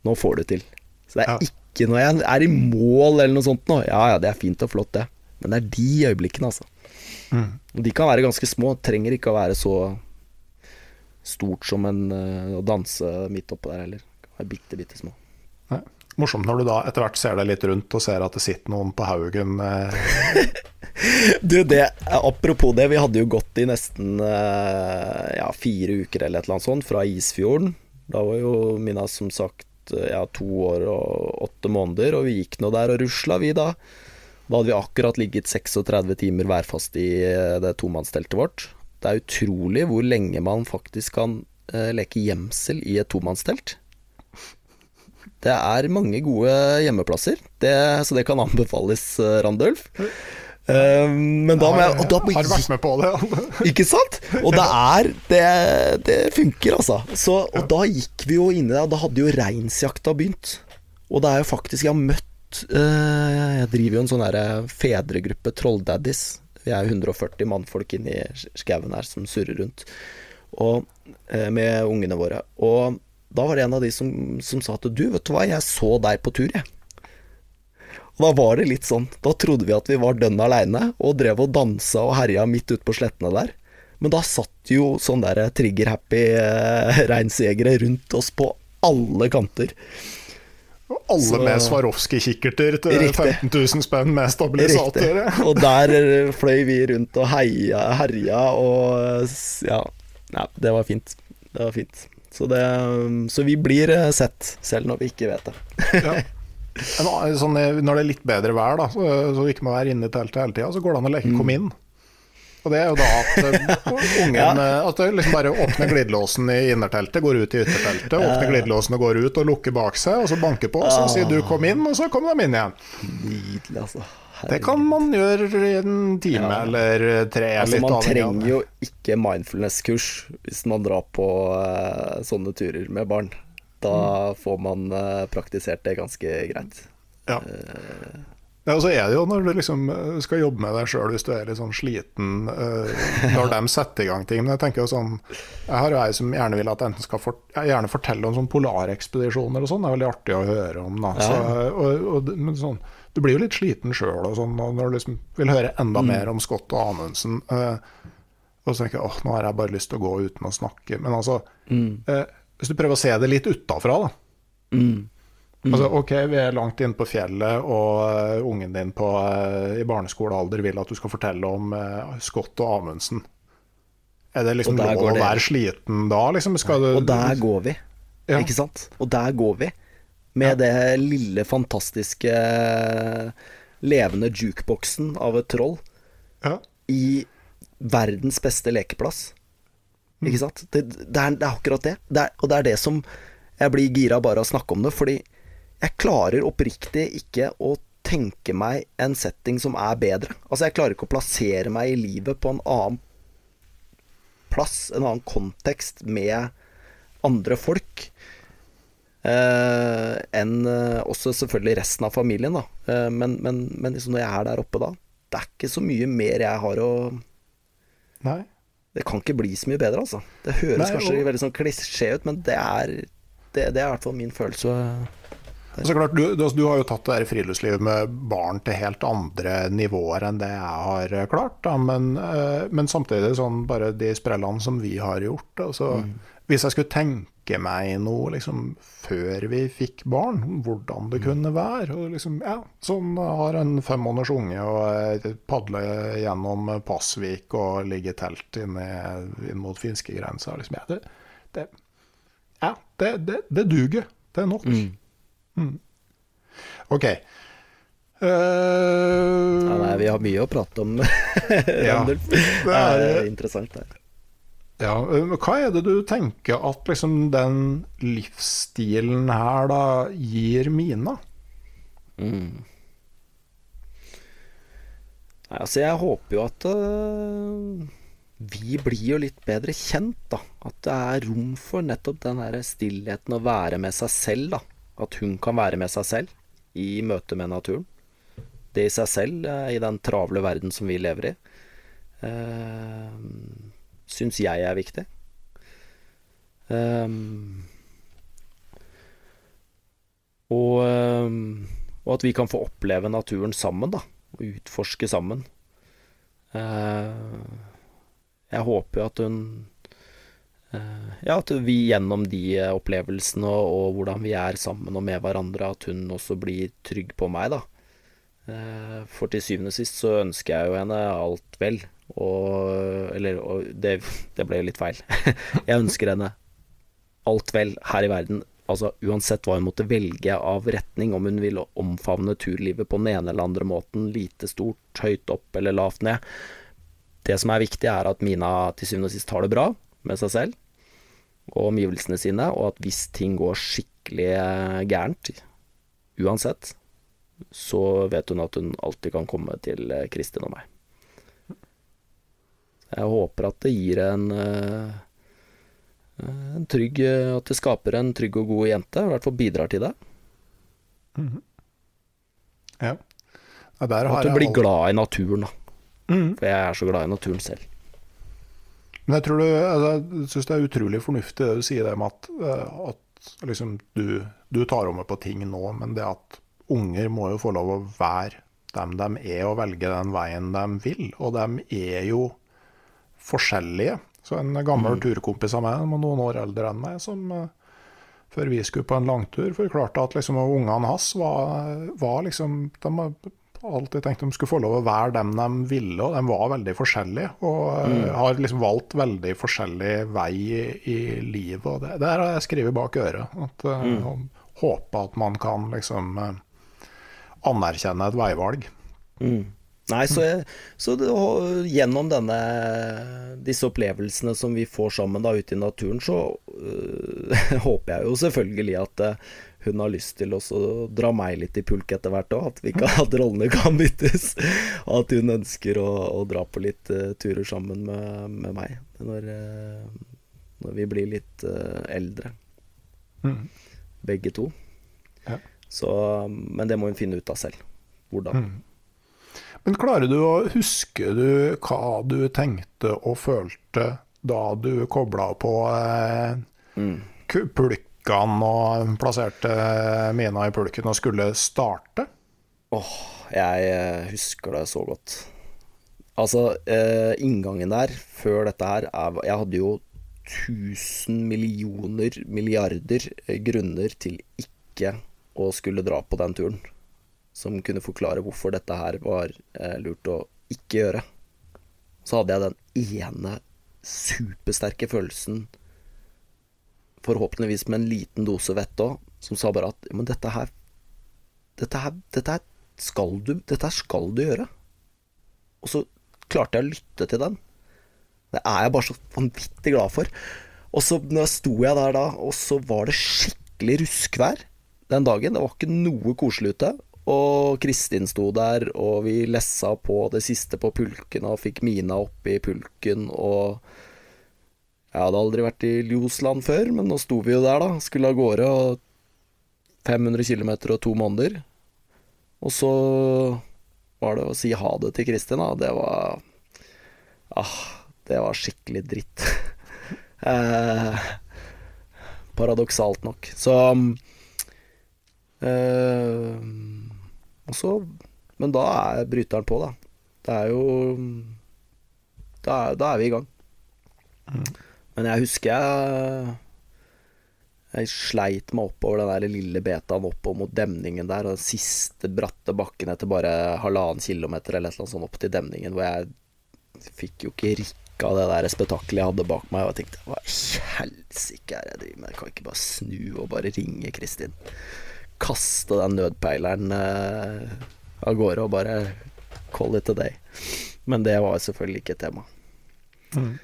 nå får du til. Så det er ja. ikke når jeg er i mål eller noe sånt nå. Ja ja, det er fint og flott, det. Men det er de øyeblikkene, altså. Mm. Og de kan være ganske små. Trenger ikke å være så stort som en, uh, å danse midt oppå der heller. Bitte, bitte små.
Morsomt når du da etter hvert ser deg litt rundt og ser at det sitter noen på haugen. Eh.
du, det, apropos det, vi hadde jo gått i nesten eh, ja, fire uker eller et eller annet sånt fra Isfjorden. Da var jo Mina som sagt ja, to år og åtte måneder, og vi gikk nå der og rusla, vi da. Da hadde vi akkurat ligget 36 timer værfast i eh, det tomannsteltet vårt. Det er utrolig hvor lenge man faktisk kan eh, leke gjemsel i et tomannstelt. Det er mange gode hjemmeplasser, det, så det kan anbefales, eh, Randulf. Uh, men da må jeg da,
Har vært med på det.
ikke sant? Og det er Det, det funker, altså. Så, og da gikk vi jo inn i det, og da hadde jo reinsjakta begynt. Og det er jo faktisk Jeg har møtt uh, Jeg driver jo en sånn der fedregruppe, Trolldaddies. Vi er 140 mannfolk inni skauen her som surrer rundt. Og, uh, med ungene våre. Og da var det en av de som, som sa at du, vet du hva, jeg så deg på tur, jeg. Og da var det litt sånn. Da trodde vi at vi var dønn aleine, og drev og dansa og herja midt ute på slettene der. Men da satt jo sånne der trigger-happy eh, reinsjegere rundt oss på alle kanter.
Og alle Så, med Swarovski-kikkerter til riktig. 15 000 spenn med stabilisatorer.
Og der eh, fløy vi rundt og heia, herja og Ja. Nei, det var fint. Det var fint. Så, det, så, vi blir eh, sett, selv når vi ikke vet det. ja.
sånn, når det er litt bedre vær, da, så, så vi ikke må være inne i teltet hele tida, så går det an å leke mm. kom inn. Og det er jo da at eh, ungen ja. Eh, at liksom bare åpner glidelåsen i innerteltet, går ut i ytterteltet, åpner glidelåsen og går ut og lukker bak seg, og så banker på, og så sier du 'kom inn', og så kommer de inn igjen.
Nydelig, altså.
Det kan man gjøre i en time ja. eller tre.
Altså, man trenger jo ikke mindfulness-kurs hvis man drar på uh, sånne turer med barn. Da mm. får man uh, praktisert det ganske greit.
Ja. Uh, ja, og så er det jo når du liksom skal jobbe med deg sjøl hvis du er litt sånn sliten når de setter i gang ting. Men jeg tenker jo sånn Jeg har jo ei som gjerne vil at enten skal for, gjerne fortelle om sånn polarekspedisjoner og sånn. Det er veldig artig å høre om. da ja. så, og, og, men sånn du blir jo litt sliten sjøl sånn, når du liksom vil høre enda mm. mer om Scott og Amundsen. Eh, og så tenker jeg åh, nå har jeg bare lyst til å gå uten å snakke. Men altså, mm. eh, hvis du prøver å se det litt utafra, da. Mm. Mm. Altså, ok, vi er langt inne på fjellet, og uh, ungen din på, i barneskolealder vil at du skal fortelle om Scott og Amundsen. Er det liksom lov å være sliten da, liksom?
Ja, og der går vi, ja. ikke sant? Og der går vi. Med det lille, fantastiske levende jukeboksen av et troll ja. i verdens beste lekeplass. Mm. Ikke sant? Det, det, er, det, er, akkurat det. det er, og det er det som Jeg blir gira bare av å snakke om det, fordi jeg klarer oppriktig ikke å tenke meg en setting som er bedre. Altså, jeg klarer ikke å plassere meg i livet på en annen plass, en annen kontekst, med andre folk enn eh, også selvfølgelig resten av familien, da. Eh, men, men, men liksom når jeg er der oppe da, det er ikke så mye mer jeg har å
Nei.
Det kan ikke bli så mye bedre, altså. Det høres Nei, kanskje og... veldig sånn klisjé ut, men det er, det, det er i hvert fall min følelse.
Så klart, du, du, du, har jo tatt det der friluftslivet med barn til helt andre nivåer enn det jeg har klart. Da. Men, eh, men samtidig sånn bare de sprellene som vi har gjort. Altså, mm. Hvis jeg skulle tenke tenke meg noe liksom, før vi fikk barn, hvordan det mm. kunne være. Og liksom, ja, sånn har en fem måneders unge og eh, padler gjennom Pasvik og ligger i telt inn, inn mot finskegrensa. Liksom, ja, det, det, ja det, det, det, duger. Det er nok. Mm. Mm. OK. Uh,
ja, nei, vi har mye å prate om, ja, det er interessant. Det.
Ja, Hva er det du tenker at liksom den livsstilen her da gir Mina? Mm.
Nei, altså jeg håper jo at uh, vi blir jo litt bedre kjent, da. At det er rom for nettopp den her stillheten å være med seg selv, da. At hun kan være med seg selv i møte med naturen. Det i seg selv, uh, i den travle verden som vi lever i. Uh, syns jeg er viktig. Um, og, um, og, at vi kan få oppleve naturen sammen, da. Og utforske sammen. Uh, jeg håper jo at hun uh, Ja, at vi gjennom de opplevelsene og, og, hvordan vi er sammen og med hverandre, at hun også blir trygg på meg, da. Uh, for til syvende og sist så ønsker jeg jo henne alt vel. Og Eller og det, det ble jo litt feil. jeg ønsker henne alt vel her i verden. Altså uansett hva hun måtte velge av retning, om hun vil omfavne turlivet på den ene eller andre måten, lite stort, høyt opp eller lavt ned. Det som er viktig, er at Mina til syvende og sist har det bra med seg selv og omgivelsene sine, og at hvis ting går skikkelig gærent, uansett, så vet hun at hun alltid kan komme til Kristin og meg. Jeg håper at det gir en Eh, en trygg, eh, at det skaper en trygg og god jente. I hvert fall bidrar til det.
Mm -hmm. Ja.
at du blir glad i naturen, da. Mm. For jeg er så glad i naturen selv.
Men jeg tror du, altså, syns det er utrolig fornuftig det du sier det med at, eh, at liksom, du, du, tar over på ting nå, men det at unger må jo få lov å være dem de er, og velge den veien de vil. Og de er jo forskjellige. Så en gammel mm. turkompis av meg, noen år eldre enn meg, som uh, før vi skulle på en langtur, forklarte at liksom, ungene hans var, var liksom De har alltid tenkt de skulle få lov å være dem de ville, og de var veldig forskjellige. Og uh, mm. har liksom valgt veldig forskjellig vei i, i livet. Og det, det har jeg skrevet bak øret. At, uh, mm. Håper at man kan liksom anerkjenne et veivalg.
Mm. Nei, så, jeg, så det, gjennom denne, disse opplevelsene som vi får sammen da ute i naturen, så øh, håper jeg jo selvfølgelig at øh, hun har lyst til å dra meg litt i pulk etter hvert òg. At, kan, at rollene kan byttes. Og at hun ønsker å, å dra på litt uh, turer sammen med, med meg når, uh, når, vi blir litt uh, eldre. Mm. Begge to. Ja. Så, men det må hun finne ut av selv. Hvordan. Mm.
Men klarer du å huske du hva du tenkte og følte da du kobla på eh, mm. pulkene og plasserte mina i pulken og skulle starte?
Åh, oh, jeg eh, husker det så godt. Altså, eh, inngangen der før dette her er, Jeg hadde jo 1000 millioner milliarder grunner til ikke å skulle dra på den turen som kunne forklare hvorfor dette her var eh, lurt å ikke gjøre. Så hadde jeg den ene supersterke følelsen, forhåpentligvis med en liten dose vett òg, som sa bare at men dette her dette her, dette her skal du Dette her skal du gjøre. Og så klarte jeg å lytte til den. Det er jeg bare så vanvittig glad for. Og så sto jeg der da, og så var det skikkelig ruskvær den dagen. Det var ikke noe koselig ute. Og Kristin sto der, og vi lessa på det siste på pulken og fikk Mina opp i pulken, og Jeg hadde aldri vært i Ljosland før, men nå sto vi jo der, da. Skulle av gårde, og 500 km og to måneder. Og så var det å si ha det til Kristin, da. Det var Ah, det var skikkelig dritt. eh, paradoksalt nok. Så eh, så, men da er bryteren på, da. Det er jo Da, da er vi i gang. Mm. Men jeg husker jeg jeg sleit meg oppover den der lille betaen oppover mot demningen der, og den siste bratte bakken etter bare halvannen kilometer eller et eller annet sånt opp til demningen, hvor jeg fikk jo ikke rikka det der spetakkelet jeg hadde bak meg, og jeg tenkte hva i helsike er det jeg driver med, jeg kan ikke bare snu og bare ringe Kristin kaste den nødpeileren eh, av gårde og bare call it a day. Men det var selvfølgelig ikke et tema. Mm.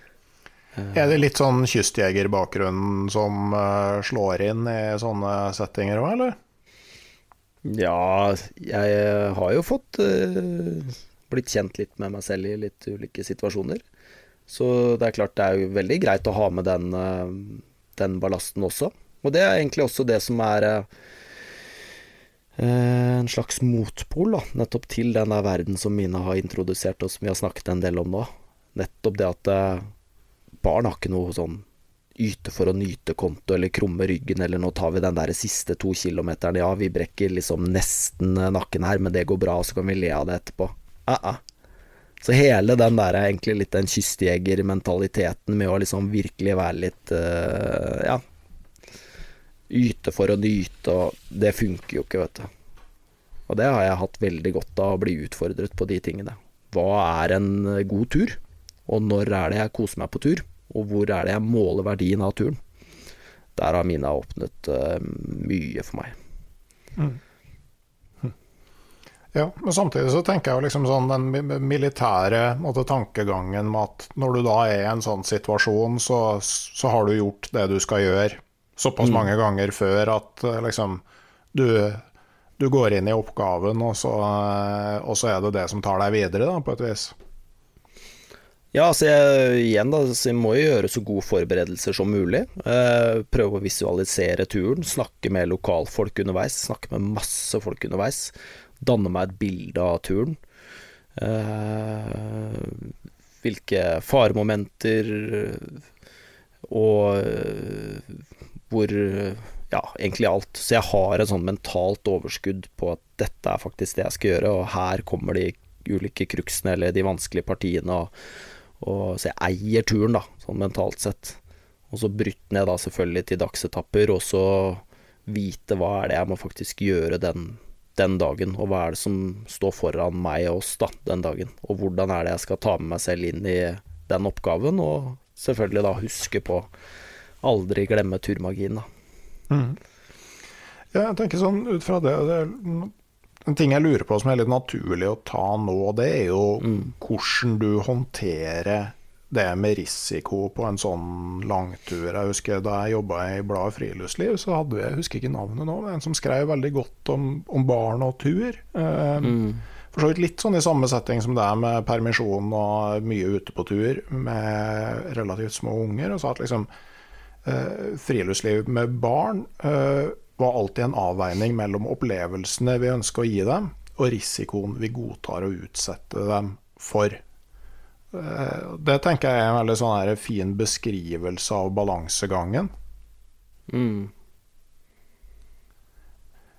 Uh, er det litt sånn kystjegerbakgrunnen som uh, slår inn i sånne settinger òg, eller?
Ja, jeg har jo fått uh, blitt kjent litt med meg selv i litt ulike situasjoner. Så det er klart det er jo veldig greit å ha med den, den ballasten også. Og det er egentlig også det som er Eh, en slags motpol da, nettopp til den der verden som Mina har introdusert, og som vi har snakket en del om nå. Nettopp det at eh, barn har ikke noe sånn yte for å nyte-konto eller krumme ryggen eller nå tar vi den der siste to kilometeren, ja, vi brekker liksom nesten nakken her, men det går bra, og så kan vi le av det etterpå. Uh -uh. Så hele den der er egentlig litt den kystjegermentaliteten med å liksom virkelig være litt uh, Ja. Yte for å nyte, og det funker jo ikke, vet du. Og det har jeg hatt veldig godt av, å bli utfordret på de tingene. Hva er en god tur? Og når er det jeg koser meg på tur? Og hvor er det jeg måler verdien av turen? Der har mine åpnet uh, mye for meg. Mm.
Ja, men samtidig så tenker jeg jo liksom sånn den militære måte, tankegangen med at når du da er i en sånn situasjon, så, så har du gjort det du skal gjøre såpass mm. mange ganger før at eh, liksom du, du går inn i oppgaven, og så, eh, og så, er det det som tar deg videre, da, på et vis.
Ja, altså jeg, igjen da, så jeg må jo gjøre så gode forberedelser som mulig. Eh, prøve å visualisere turen, snakke med lokalfolk underveis, snakke med masse folk underveis danne meg et bilde av turen. Eh, hvilke faremomenter og eh, hvor Ja, egentlig alt. Så jeg har et sånn mentalt overskudd på at dette er faktisk det jeg skal gjøre, og her kommer de ulike cruxene eller de vanskelige partiene. Og, og, så jeg eier turen, da, sånn mentalt sett. Og så bryte ned da selvfølgelig til dagsetapper, og så vite hva er det jeg må faktisk gjøre den den dagen, og hva er det som står foran meg og oss da, den dagen. Og hvordan er det jeg skal ta med meg selv inn i den oppgaven, og selvfølgelig da huske på aldri glemme turmagien, da. Mm.
Jeg tenker sånn ut fra det, det En ting jeg lurer på som er litt naturlig å ta nå, det er jo mm. hvordan du håndterer det med risiko på en sånn langtur. Jeg husker Da jeg jobba i bladet Friluftsliv, så hadde vi, jeg husker ikke navnet nå, en som skrev veldig godt om, om barn og tur. Eh, mm. For så vidt litt sånn i samme setting som det er med permisjon og mye ute på tur med relativt små unger. Og sa at liksom friluftsliv med barn eh, var alltid en avveining mellom opplevelsene vi ønsker å gi dem, og risikoen vi godtar å utsette dem for. Eh, det tenker jeg er en veldig sånn fin beskrivelse av balansegangen. Mm.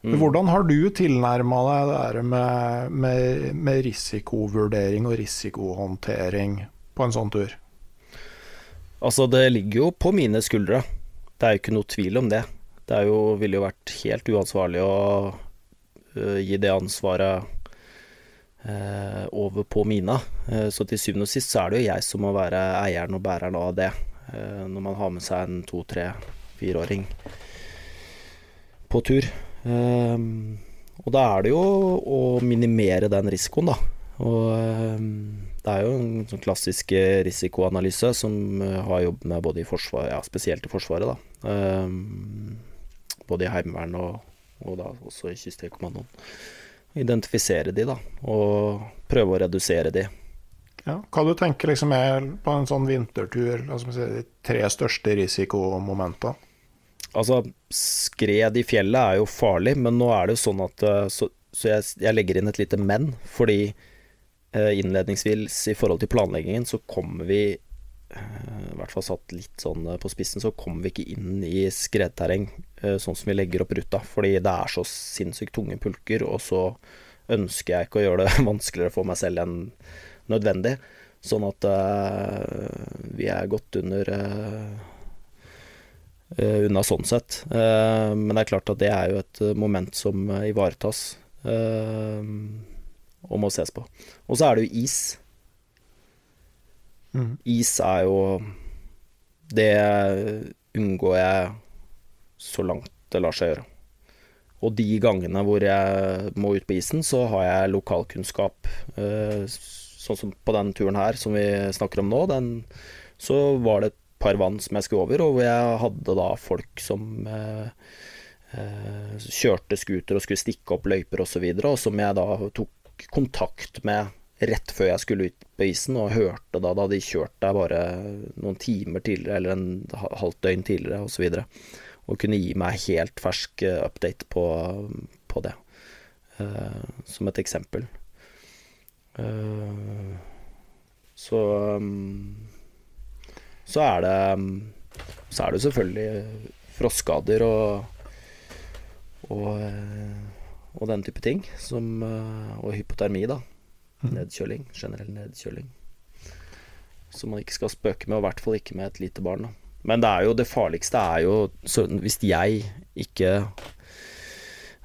Mm. Hvordan har du tilnærma deg det der med, med, med, risikovurdering og risikohåndtering på en sånn tur?
Altså, det ligger jo på mine skuldre. Det er jo ikke noe tvil om det. Det jo, ville jo vært helt uansvarlig å uh, gi det ansvaret uh, over på mina. Uh, så til syvende og sist så er det jo jeg som må være eieren og bæreren av det. Når man har med seg en to, tre, fireåring på tur. Og da er det jo å minimere den risikoen, da. Og det er jo en sånn klassisk risikoanalyse som har jobbet med både i Forsvaret, ja, spesielt i Forsvaret, da. Både i Heimevernet og, og da også i Kystjegerkommandoen identifisere de, da, og prøve å redusere de.
Ja, hva du tenker liksom er på en sånn vintertur, altså de tre største risikomomentene?
Altså, skred i fjellet er jo farlig, men nå er det jo sånn at eh, Så, så jeg, jeg, legger inn et lite men, fordi eh, innledningsvis i forhold til planleggingen så kommer vi Eh, i hvert fall satt litt sånn eh, på spissen, så kommer vi ikke inn i skredterreng eh, sånn som vi legger opp ruta. Fordi det er så sinnssykt tunge pulker, og så ønsker jeg ikke å gjøre det vanskeligere for meg selv enn nødvendig. Sånn at uh, vi er godt under uh, unna sånn sett. Uh, men det er klart at det er jo et moment som ivaretas og må ses på. Og så er det jo is. Mm. Is er jo Det unngår jeg så langt det lar seg gjøre. Og de gangene hvor jeg må ut på isen, så har jeg lokalkunnskap. Eh, sånn som på den turen her som vi snakker om nå, den, så var det et par vann som jeg skulle over, og hvor jeg hadde da folk som eh, eh, kjørte scooter og skulle stikke opp løyper osv., og, så videre, og som jeg da tok kontakt med rett før jeg skulle ut på isen, og hørte da da de kjørte der bare noen timer tidligere, eller en halvt døgn tidligere, osv. Og, og kunne gi meg helt fersk eh, update på, på det, uh, som et eksempel. Uh, så um, så er det så er det selvfølgelig frostskader og, og, og den type ting, som, og hypotermi, da Nedkjøling. Generell nedkjøling. Som man ikke skal spøke med, og i hvert fall ikke med et lite barn. Da. Men det er jo det farligste er jo hvis jeg ikke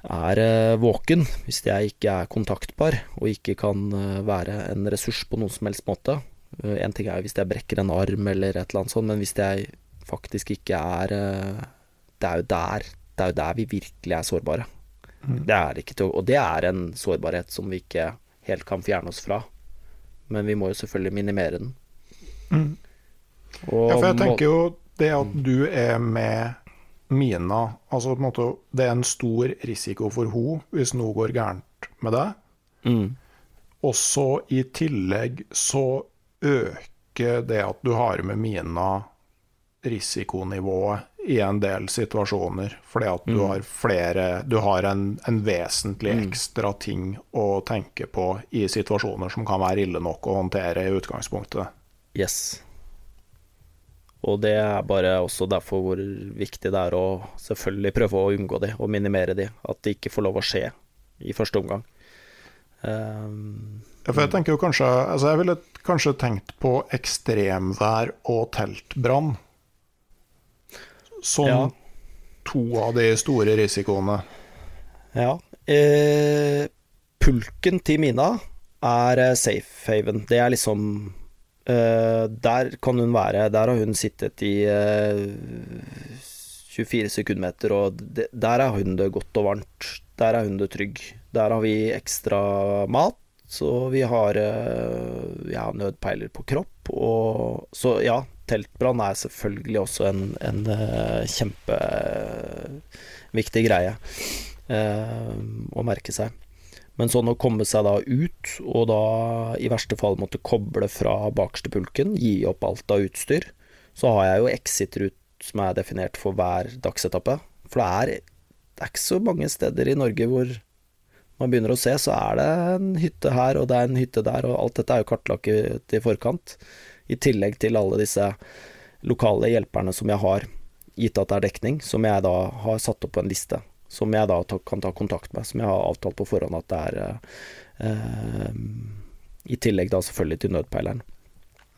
er eh, våken, hvis jeg ikke er kontaktbar og ikke kan eh, være en ressurs på noen som helst måte. Eh, en ting er jo hvis jeg brekker en arm eller et eller annet sånt, men hvis jeg faktisk ikke er Det er jo der, det er jo der vi virkelig er sårbare. Det er ikke til, og det er en sårbarhet som vi ikke helt kan fjerne oss fra. Men vi må jo selvfølgelig minimere den.
Mm. ja, for jeg tenker jo det at du er med Mina altså på en måte, Det er en stor risiko for henne hvis noe går gærent med deg. Mm. Og så i tillegg så øker det at du har med Mina risikonivået i en del situasjoner. Fordi at du mm. har flere Du har en, en vesentlig mm. ekstra ting å tenke på i situasjoner som kan være ille nok å håndtere i utgangspunktet.
Yes. Og det er bare også derfor hvor viktig det er å selvfølgelig prøve å unngå de, og minimere de. At de ikke får lov å skje i første omgang.
Um, ja, for jeg tenker jo kanskje Altså, jeg ville kanskje tenkt på ekstremvær og teltbrann som ja. to av de store risikoene.
Ja. Eh, pulken til Mina er eh, safe haven. Det er liksom eh, der kan hun være Der har hun sittet i eh, 24 sekundmeter, og de, der er hun det godt og varmt. Der er hun det trygg. Der har vi ekstra mat, Så vi har uh, ja, nødpeiler på kropp. Og, så ja, teltbrann er selvfølgelig også en, en kjempeviktig greie å merke seg. Men sånn å komme seg da ut, og da i verste fall måtte koble fra bakerste pulken, gi opp alt av utstyr, så har jeg jo exit-rute som er definert for hver dagsetappe. For det er, det er ikke så mange steder i Norge hvor man begynner å se, så er det en hytte her, og det er en hytte der, og alt dette er jo kartlagt i forkant. I tillegg til alle disse lokale hjelperne som jeg har, gitt at det er dekning, som jeg da har satt opp på en liste som jeg da kan ta kontakt med, som jeg har avtalt på forhånd at det er eh, I tillegg da selvfølgelig til nødpeileren,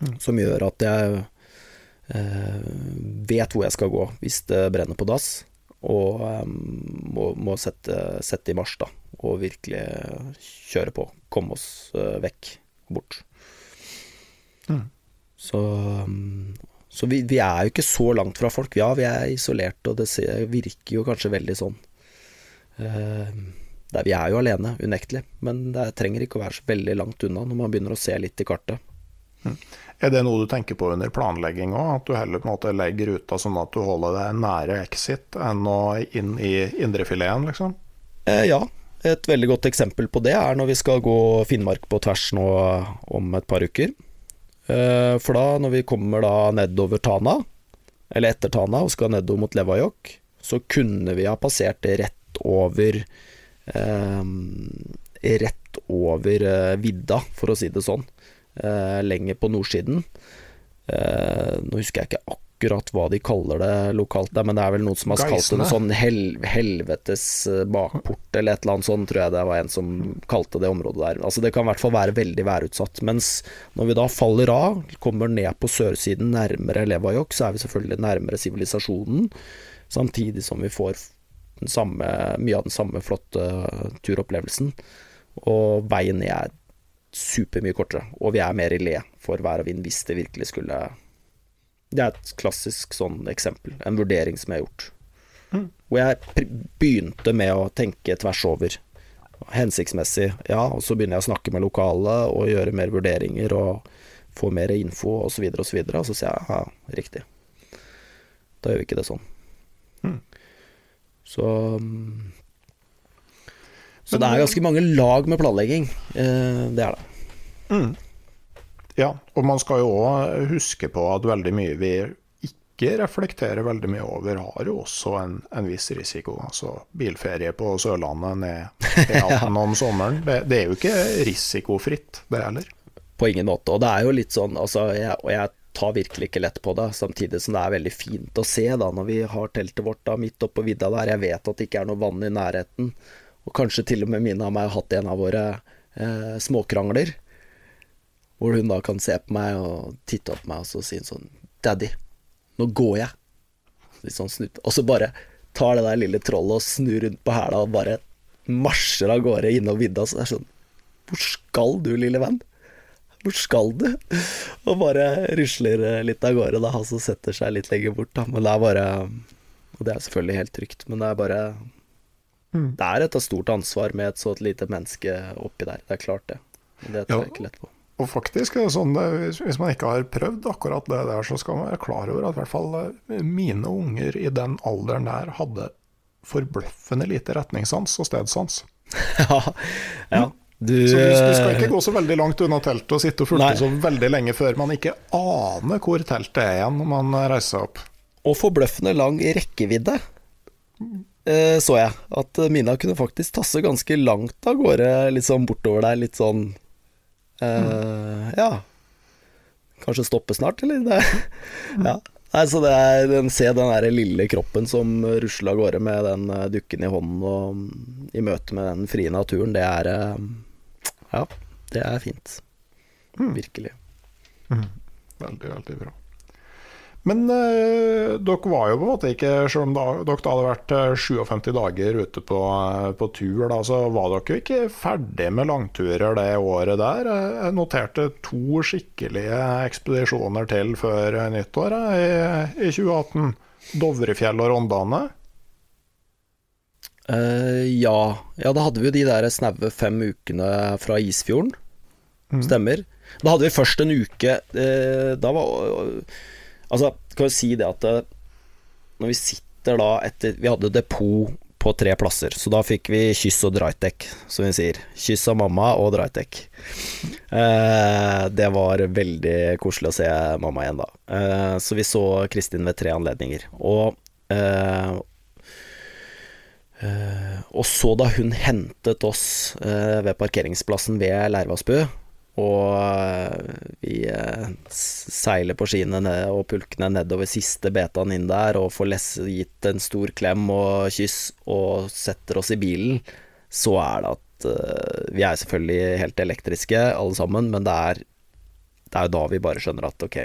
mm. som gjør at jeg eh, vet hvor jeg skal gå hvis det brenner på dass, og eh, må, må sette, sette, i marsj, da, og virkelig kjøre på. Komme oss eh, vekk, bort. Mm. Så så vi, vi, er jo ikke så langt fra folk. Ja, vi er isolert, og det virker jo kanskje veldig sånn. Eh, der vi er jo alene, unektelig, men det trenger ikke å være så veldig langt unna når man begynner å se litt i kartet.
Mm. Er det noe du tenker på under planlegging òg, at du heller på en måte legger ruta sånn at du holder deg nære exit enn å inn i indrefileten, liksom?
Eh, ja, et veldig godt eksempel på det er når vi skal gå Finnmark på tvers nå om et par uker. Eh, for da, når vi kommer da nedover Tana, eller etter Tana og skal nedover mot Levajok, så kunne vi ha passert rett over eh, Rett over eh, vidda, for å si det sånn. Eh, lenger på nordsiden. Eh, nå husker jeg ikke akkurat hva de kaller det lokalt men det er vel noen som har kalt det en sånn hel, helvetes eh, bakport eller et eller annet sånt, tror jeg det var en som kalte det området der. Altså Det kan i hvert fall være veldig værutsatt. Mens når vi da faller av, kommer ned på sørsiden nærmere Levajok, så er vi selvfølgelig nærmere sivilisasjonen, samtidig som vi får samme, mye av den samme flotte turopplevelsen. Og veien ned er supermye kortere, og vi er mer i le for vær og vind hvis det virkelig skulle Det er et klassisk sånn eksempel, en vurdering som jeg har gjort. Mm. Hvor jeg begynte med å tenke tvers over. Hensiktsmessig, ja, og så begynner jeg å snakke med lokale og gjøre mer vurderinger og få mer info osv., osv., og, så videre, og så sier jeg ja, riktig. Da gjør vi ikke det sånn. Mm. Så Så det er ganske mange lag med planlegging. Eh, det er det. Mm.
Ja, og man skal jo òg huske på at veldig mye vi ikke reflekterer veldig mye over, har jo også en, en viss risiko. Altså bilferie på Sørlandet ned E18 om sommeren. Det, det, er jo ikke risikofritt, det heller.
På ingen måte. Og det er jo litt sånn, altså, jeg, og jeg tar virkelig ikke lett på det, samtidig som det er veldig fint å se da, når vi har teltet vårt da midt oppå vidda der. Jeg vet at det ikke er noe vann i nærheten, og kanskje til og med mine av meg har hatt en av våre eh, småkrangler Hvor hun da kan se på meg og titte opp på meg og så si sånn Daddy, nå går jeg. Litt sånn snutt. Og så bare tar det der lille trollet og snur rundt på hæla og bare marsjer av gårde innom vidda. Så det er sånn Hvor skal du, lille venn? Hvor skal du? Og bare rusler litt av gårde, da. Og så setter seg litt lenger bort, da. Men det er bare Og det er selvfølgelig helt trygt, men det er bare
Mm.
Det er et stort ansvar med et så lite menneske oppi der. Det er klart, det. Men Det tar
Ja.
ikke lett på.
Og faktisk sånn, hvis- man ikke har prøvd akkurat det der, så skal man være klar over at i hvert fall eh, mine unger i den alderen der hadde forbløffende lite retningssans og stedsans.
ja, ja. Du,
Så du, du skal ikke gå så veldig langt unna teltet og sitte og fulgte
Nei.
så veldig lenge før man ikke aner hvor teltet er igjen når man reiser seg opp.
Og forbløffende lang rekkevidde, eh, så jeg. At eh, Mina kunne faktisk tasse ganske langt av gårde, sånn bortover der. Litt sånn eh, Ja. Kanskje stoppe snart, eller? Det, ja. Nei, så det er den, Se den der lille kroppen som rusler av gårde med den eh, dukken i hånden og mm, i møte med den frie naturen, det er eh, Ja, det er fint. Virkelig.
Veldig, veldig bra. Men eh, dere var jo på en måte ikke, selv om da, dere hadde vært eh, 57 dager ute på, eh, på tur, da, så var dere jo ikke ferdig med langturer det året der. Eh, Jeg noterte to skikkelige ekspedisjoner til før eh, nyttår eh, i, i 2018. Dovrefjell og Rondane.
Uh, ja. ja, da hadde vi jo de der snaue fem ukene fra Isfjorden. Stemmer. Da hadde vi først en uke uh, Da var Altså, kan vi si det at eh, når vi sitter da etter Vi hadde depot på tre plasser, så da fikk vi kyss og draitek, som vi sier. Kyss av mamma og draitek. Eh, det var veldig koselig å se mamma igjen da. Eh, så vi så Kristin ved tre anledninger. Og eh, Eh, og så da hun hentet oss eh, ved parkeringsplassen ved Leirvassbu, og eh, vi eh, seiler på skiene og pulkene nedover siste betaen inn der, og får gitt en stor klem og kyss, og setter oss i bilen, så er det at eh, Vi er selvfølgelig helt elektriske alle sammen, men det er, det er jo da vi bare skjønner at ok,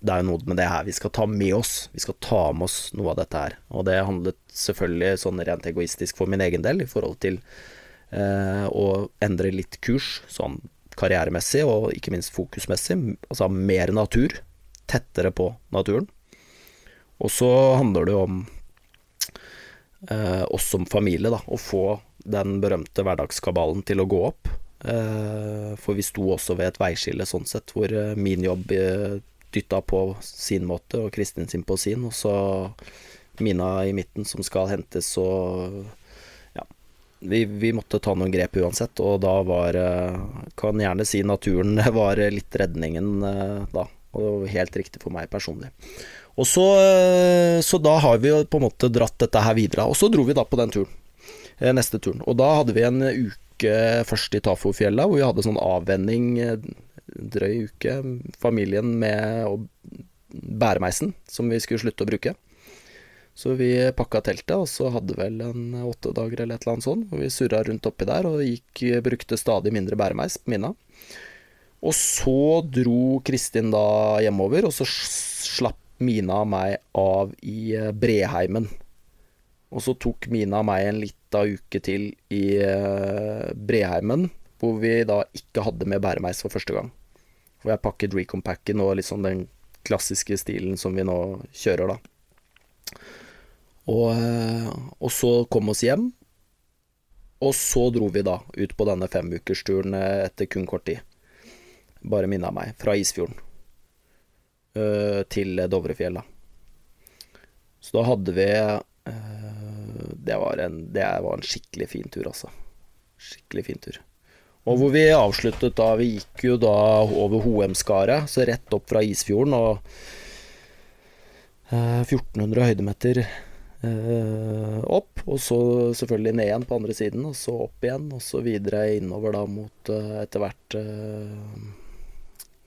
det er jo noe med det her vi skal ta med oss. Vi skal ta med oss noe av dette her. Og det handlet selvfølgelig sånn rent egoistisk for min egen del i forhold til eh, å endre litt kurs, sånn karrieremessig og ikke minst fokusmessig. Altså mer natur. Tettere på naturen. Og så handler det jo om eh, oss som familie, da. Å få den berømte hverdagskabalen til å gå opp. Eh, for vi sto også ved et veiskille sånn sett, hvor eh, min jobb eh, dytta på sin måte, og Kristin sin på sin, og så Mina i midten som skal hentes, og. Vi, vi måtte ta noen grep uansett, og da var eh, Kan gjerne si naturen var litt redningen eh, da, og helt riktig for meg personlig. Og så, eh, så da har vi jo på en måte dratt dette her videre, og så dro vi da på den turen. Neste turen. Og da hadde vi en uke først i Tafofjella, hvor vi hadde sånn avvenning drøy uke. Familien med bæremeisen, som vi skulle slutte å bruke. Så vi pakka teltet, og så hadde vel en åtte dager eller et eller annet sånt, hvor vi surra rundt oppi der og gikk, brukte stadig mindre bæremeis på Mina. Og så dro Kristin da hjemover, og så slapp Mina meg av i eh, Breheimen. Og så tok Mina meg en lita uke til i eh, Breheimen, hvor vi da ikke hadde med bæremeis for første gang. Hvor jeg pakket recompacken og liksom den klassiske stilen som vi nå kjører, da. Og, eh, og så kom oss hjem. Og så dro vi da ut på denne femukersturen eh, etter kun kort tid. Bare minna meg. Fra Isfjorden eh, til Dovrefjell, da. Så da hadde vi det, var en, det var en skikkelig fin tur, altså. Skikkelig fin tur. Og hvor vi avsluttet da Vi gikk jo da over Hoemskaret, så rett opp fra Isfjorden, og eh, 1400 høydemeter eh, opp, og så selvfølgelig ned igjen på andre siden, og så opp igjen, og så videre innover da mot eh, etter hvert eh,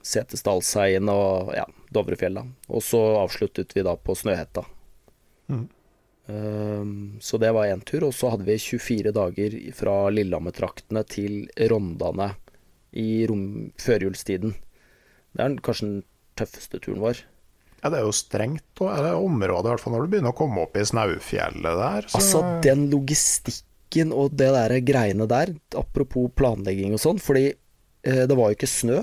Setesdalsheien og ja, Dovrefjella. Og så avsluttet vi da på Snøhetta. Um, så det var én tur, og så hadde vi 24 dager fra Lillehammer-traktene til Rondane i førjulstiden. Det er kanskje den tøffeste turen vår.
Ja, det er jo strengt og det området, i hvert fall når du begynner å komme opp i Snaufjellet der. Så,
Altså, den logistikken og det der greiene der, apropos planlegging og sånn, fordi eh, det var jo ikke snø.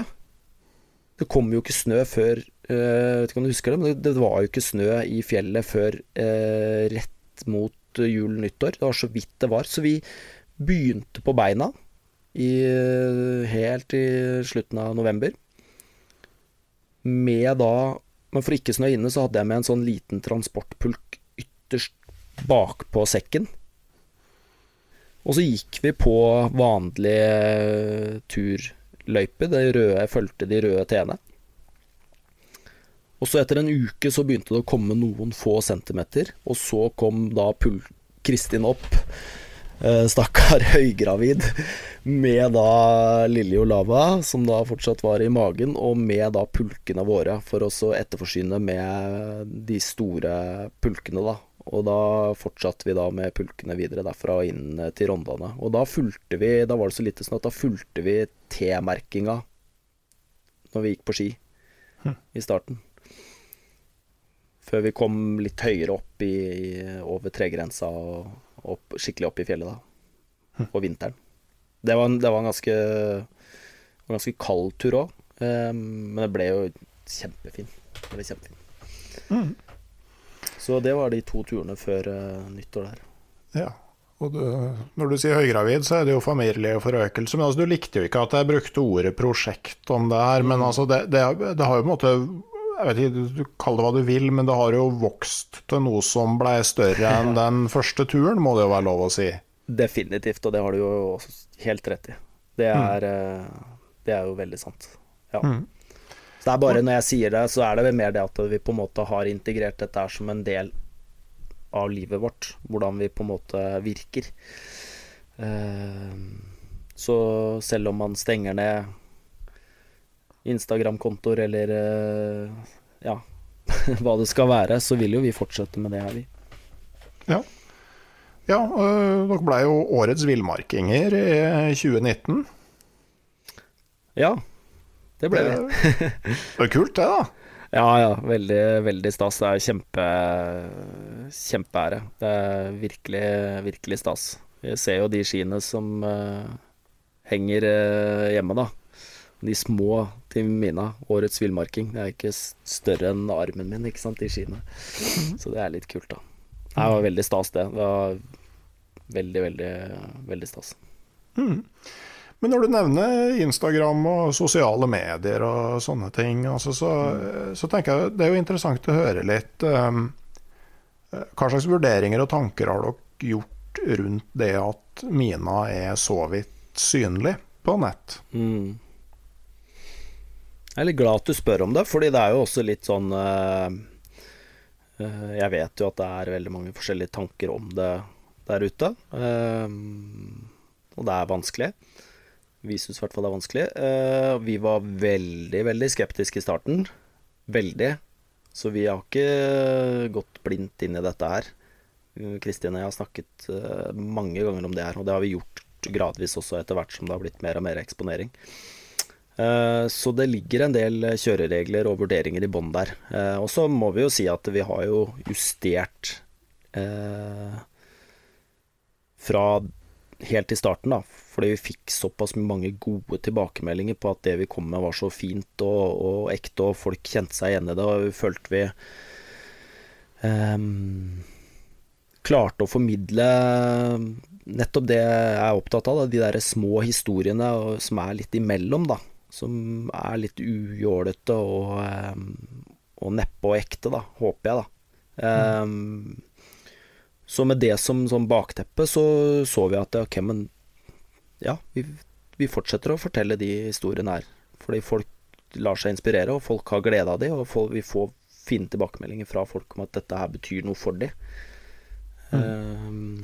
Det kom jo ikke snø før eh, Vet ikke om du husker det, men det, det var jo ikke snø i fjellet før eh, rett mot jul nyttår. Det var så vidt det var. Så vi begynte på beina i, eh, helt i slutten av november. Med da Men for ikke snø inne, så hadde jeg med en sånn liten transportpulk ytterst bakpå sekken. Og så gikk vi på vanlig eh, turløype. Det røde fulgte de røde T-ene. Og så etter en uke så begynte det å komme noen få centimeter, og så kom da Kristin opp, stakkar høygravid, med da lille Olava, som da fortsatt var i magen, og med da pulkene våre, for å etterforsyne med de store pulkene, da. Og da fortsatte vi da med pulkene videre derfra og inn eh, til Rondane. Og da fulgte vi, da var det så lite sånn at da fulgte vi T-merkinga når vi gikk på ski i starten. Før vi kom litt høyere opp i, i over tregrensa og opp, skikkelig opp i fjellet da. På vinteren. Det var, en- det var en ganske, en ganske kald tur òg, men det ble jo kjempefin. Det ble kjempefin. Så det var de to turene før eh, nyttår der.
ja. Og du, når du sier høygravid, så er det jo familieforøkelse. Men altså, du likte jo ikke at jeg brukte ordet prosjekt om det her. Men altså, det, det, det har jo på en måte jeg vet ikke, Du kaller det hva du vil, men det har jo vokst til noe som ble større enn den første turen, må det jo være lov å si.
Definitivt, og det har du jo også helt rett i. Det er, mm. det er jo veldig sant. Ja. Så det er bare når jeg sier det, så er det vel mer det at vi på en måte har integrert dette her som en del av livet vårt. Hvordan vi på en måte virker. Eh, Så selv om man stenger ned Instagram-kontoer eller eh, ja, hva det skal være, så vil jo vi fortsette med det her, vi.
Ja. Ja, øh, dere ble jo årets villmarkinger i 2019.
Ja, det ble vi.
Det er kult, det, da.
Ja, ja. Veldig, veldig stas. Det er kjempe kjempeære. Det er virkelig, virkelig stas. Vi ser jo de skiene som uh, henger uh, hjemme, da. De små til Mina. Årets villmarking. Det er ikke større enn armen min, ikke sant, i skiene. Så det er litt kult, da. Det var veldig stas, det. Det var veldig, veldig, veldig stas.
Men når du nevner Instagram og sosiale medier og sånne ting, altså så, så tenker jeg det er jo interessant å høre litt um, Hva slags vurderinger og tanker har dere gjort rundt det at Mina er så vidt synlig på nett?
Mm. Jeg er litt glad at du spør om det, fordi det er jo også litt sånn eh, eh, Jeg vet jo at det er veldig mange forskjellige tanker om det der ute. eh, og det er vanskelig. Vi syns i hvert fall det er vanskelig. Vi var veldig, veldig skeptiske i starten. Veldig. Så vi har ikke gått blindt inn i dette her. Kristin og jeg har snakket mange ganger om det her, og det har vi gjort gradvis også etter hvert som det har blitt mer og mer eksponering. Eh, Så det ligger en del kjøreregler og vurderinger i bånn der. Eh, Og så må vi jo si at vi har jo justert eh, fra helt i starten, da. Fordi vi fikk såpass mange gode tilbakemeldinger på at det vi kom med var så fint og, og ekte, og folk kjente seg igjen i det, og vi følte vi eh, klarte å formidle nettopp det jeg er opptatt av, da, de der små historiene som er litt imellom, da. Som er litt ujålete og, ehm, og neppe og ekte, da, håper jeg, da. Ehm, så med det som, som bakteppe, så så vi at ok, men ja, vi, vi fortsetter å fortelle de historiene her. Fordi folk lar seg inspirere, og folk har glede av de, og folk, vi får fine tilbakemeldinger fra folk om at dette her betyr noe for de. Ehm,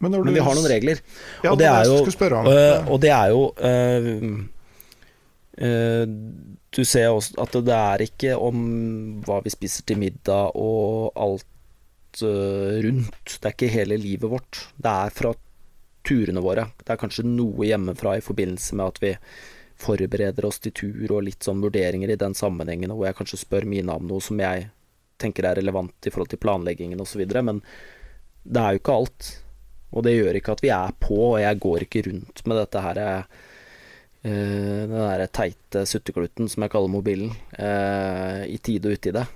Men, når
men vi har noen regler.
Ja,
og, det
det var
er
det jeg
jo,
om.
og det er jo Du ser også at det er ikke om hva vi spiser til middag og alt øh, rundt. Det er ikke hele livet vårt. Det er fra turene våre. Det er kanskje noe hjemmefra i forbindelse med at vi forbereder oss til tur og litt sånn vurderinger i den sammenhengen, hvor jeg kanskje spør mine om noe som jeg tenker er relevant i forhold til planleggingen osv. Men det er jo ikke alt. Og det gjør ikke at vi er på, og jeg går ikke rundt med dette her uh, Den der teite suttekluten som jeg kaller mobilen, uh, i tide og utide.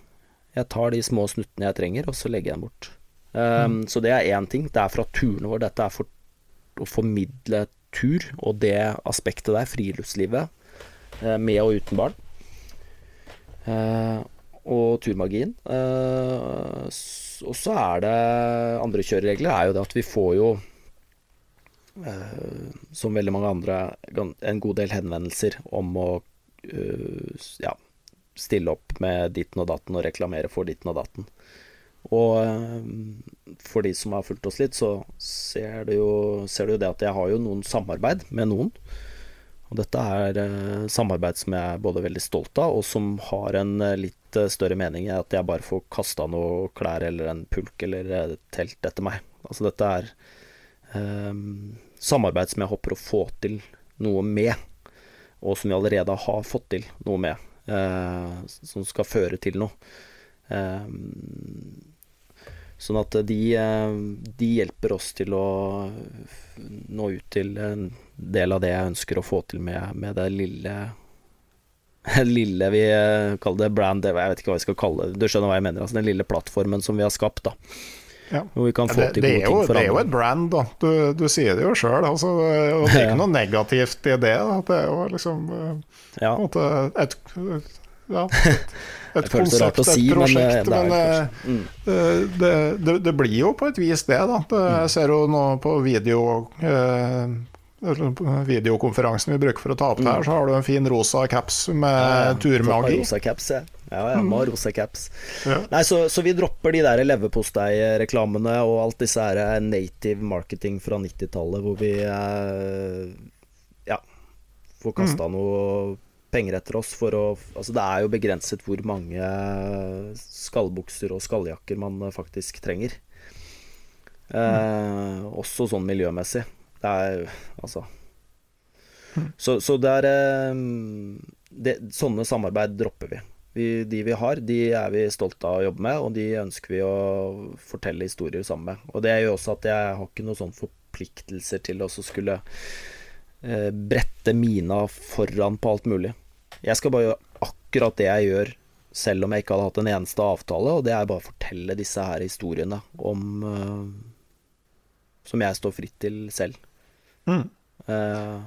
Jeg tar de små snuttene jeg trenger, og så legger jeg dem bort. Um, mm. Så det er én ting. Det er fra turene våre. Dette er for å formidle tur og det aspektet der, friluftslivet, uh, med og uten barn. Uh, og turmagien. Uh, og så er det andre kjøreregler er jo det at vi får jo som veldig mange andre, en god del henvendelser om å ja, stille opp med ditten og datten og reklamere for ditten og datten. Og eh, for de som har fulgt oss litt, så ser du jo, ser du det at jeg har jo noen samarbeid med noen. Og dette er eh, samarbeid som jeg er både veldig stolt av, og som har en eh, litt eh, større mening i at jeg bare får kasta noe klær eller en pulk eller et telt etter meg. Altså dette er eh, samarbeid som jeg håper å få til noe med, og som vi allerede har fått til noe med. Eh, som skal føre til noe. Eh, sånn at de, eh, de, hjelper oss til å nå ut til en del av det jeg ønsker å få til med, med det lille lille vi kaller det brand, jeg vet ikke hva vi skal kalle det, du skjønner hva jeg mener. Altså den lille plattformen som vi har skapt, da. Ja. Hvor vi kan få
det, til gode ting for andre. Det er jo et brand, da. Du, du sier det jo sjøl. Altså, og det er ikke noe negativt i det. Da. Det er jo liksom ja. måte, et, ja, et, et konsept, et si, prosjekt. Men, men eh, mm. det, det, det, blir jo på et vis det, da. Det, jeg ser jo nå på video eh, videokonferansen vi bruker for å ta opp det her, mm. så har du en fin rosa caps med ja, turmagi.
Rosa caps, ja. Ja, ja, må ha rosa caps. Ja. Nei, så, så, vi dropper de der leverpostei-reklamene og alt disse her eh, native marketing fra 90-tallet, hvor vi eh, ja, får kasta mm. noe penger etter oss for å Altså, det er jo begrenset hvor mange skallbukser og skalljakker man faktisk trenger. Eh, mm. Også sånn miljømessig. Er altså så, så, det er eh, det, Sånne samarbeid dropper vi. vi. De vi har, de er vi stolte av å jobbe med, og de ønsker vi å fortelle historier sammen med. Og det gjør også at jeg har ikke noen sånne forpliktelser til å skulle eh, brette mina foran på alt mulig. Jeg skal bare gjøre akkurat det jeg gjør selv om jeg ikke hadde hatt en eneste avtale, og det er bare å fortelle disse her historiene om uh, Som jeg står fritt til selv. Mm. Uh,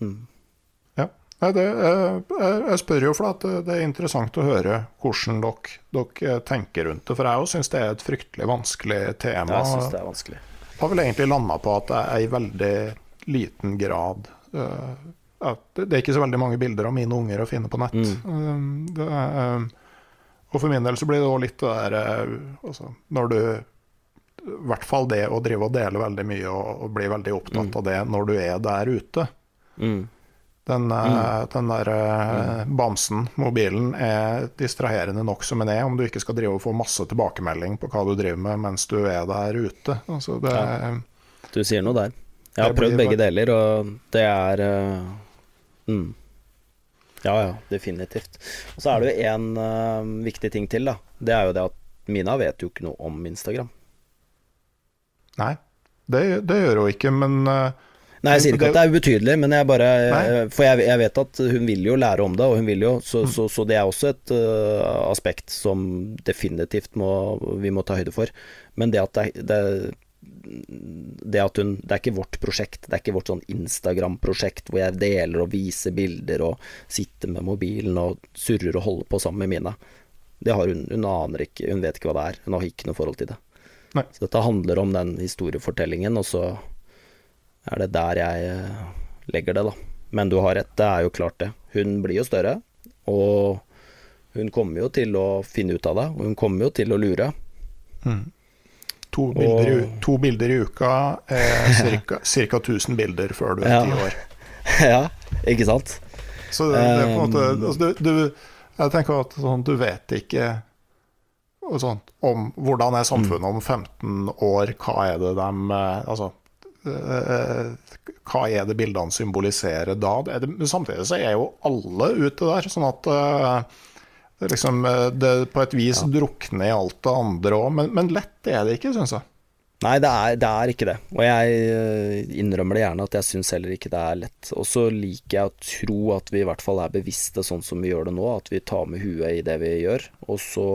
mm. Ja. Det, jeg, jeg, spør jo for at det er interessant å høre hvordan dere, dere tenker rundt det. For jeg syns det er et fryktelig vanskelig tema.
Jeg synes det er vanskelig.
Jeg har vel egentlig landa på at er i veldig liten grad uh, det er ikke så veldig mange bilder av mine unger å finne på nett. Mm. Um, er, og for min del så blir det òg litt det der uh, altså, Når du I hvert fall det å drive og dele veldig mye og, og bli veldig opptatt mm. av det når du er der ute. Mm. Den, mm. den, der mm. bamsen, mobilen, er distraherende nok som den er, om du ikke skal drive og få masse tilbakemelding på hva du driver med mens du er der ute. Altså det, ja.
Du sier noe der. Jeg har prøvd begge deler, og det er Mm. Ja, ja, definitivt. Og så er det jo én uh, eh, viktig ting til, da. Det er jo det at Mina vet jo ikke noe om Instagram.
Nei, det, det gjør hun ikke, men uh,
Nei, jeg sier ikke at det er ubetydelig, men jeg bare Nei. For jeg, jeg, vet at hun vil jo lære om det, og hun vil jo Så, mm. så, så det er også et uh, aspekt som definitivt må, vi må ta høyde for. Men det at det, det det at hun Det er ikke vårt prosjekt. Det er ikke vårt sånn Instagram-prosjekt hvor jeg deler og viser bilder og sitter med mobilen og surrer og holder på sammen med Mina. Det har hun. Hun aner ikke, hun vet ikke hva det er. Hun har ikke noe forhold til det. Nei. Så dette handler om den historiefortellingen, og så er det der jeg eh, legger det, da. Men du har rett, det er jo klart det. Hun blir jo større, og hun kommer jo til å finne ut av det. Og hun kommer jo til å lure. Mm.
To bilder, og... to bilder i uka, eh, ca. 1000 bilder før du er ti ja. år.
ja, ikke sant.
Så det, det er på en måte um, altså, du, du, Jeg tenker at sånn, du vet ikke sånn, om hvordan er samfunnet om 15 år, hva er det de eh, Altså, hva er det bildene symboliserer da? Det, samtidig så er jo alle ute der, sånn at det, liksom, det på et vis ja. drukner i alt det andre òg. Men, men, lett er det ikke, syns jeg.
Nei, det er, det er, ikke det. Og jeg innrømmer det gjerne at jeg syns heller ikke det er lett. Og så liker jeg å tro at vi i hvert fall er bevisste sånn som vi gjør det nå, at vi tar med huet i det vi gjør. Og så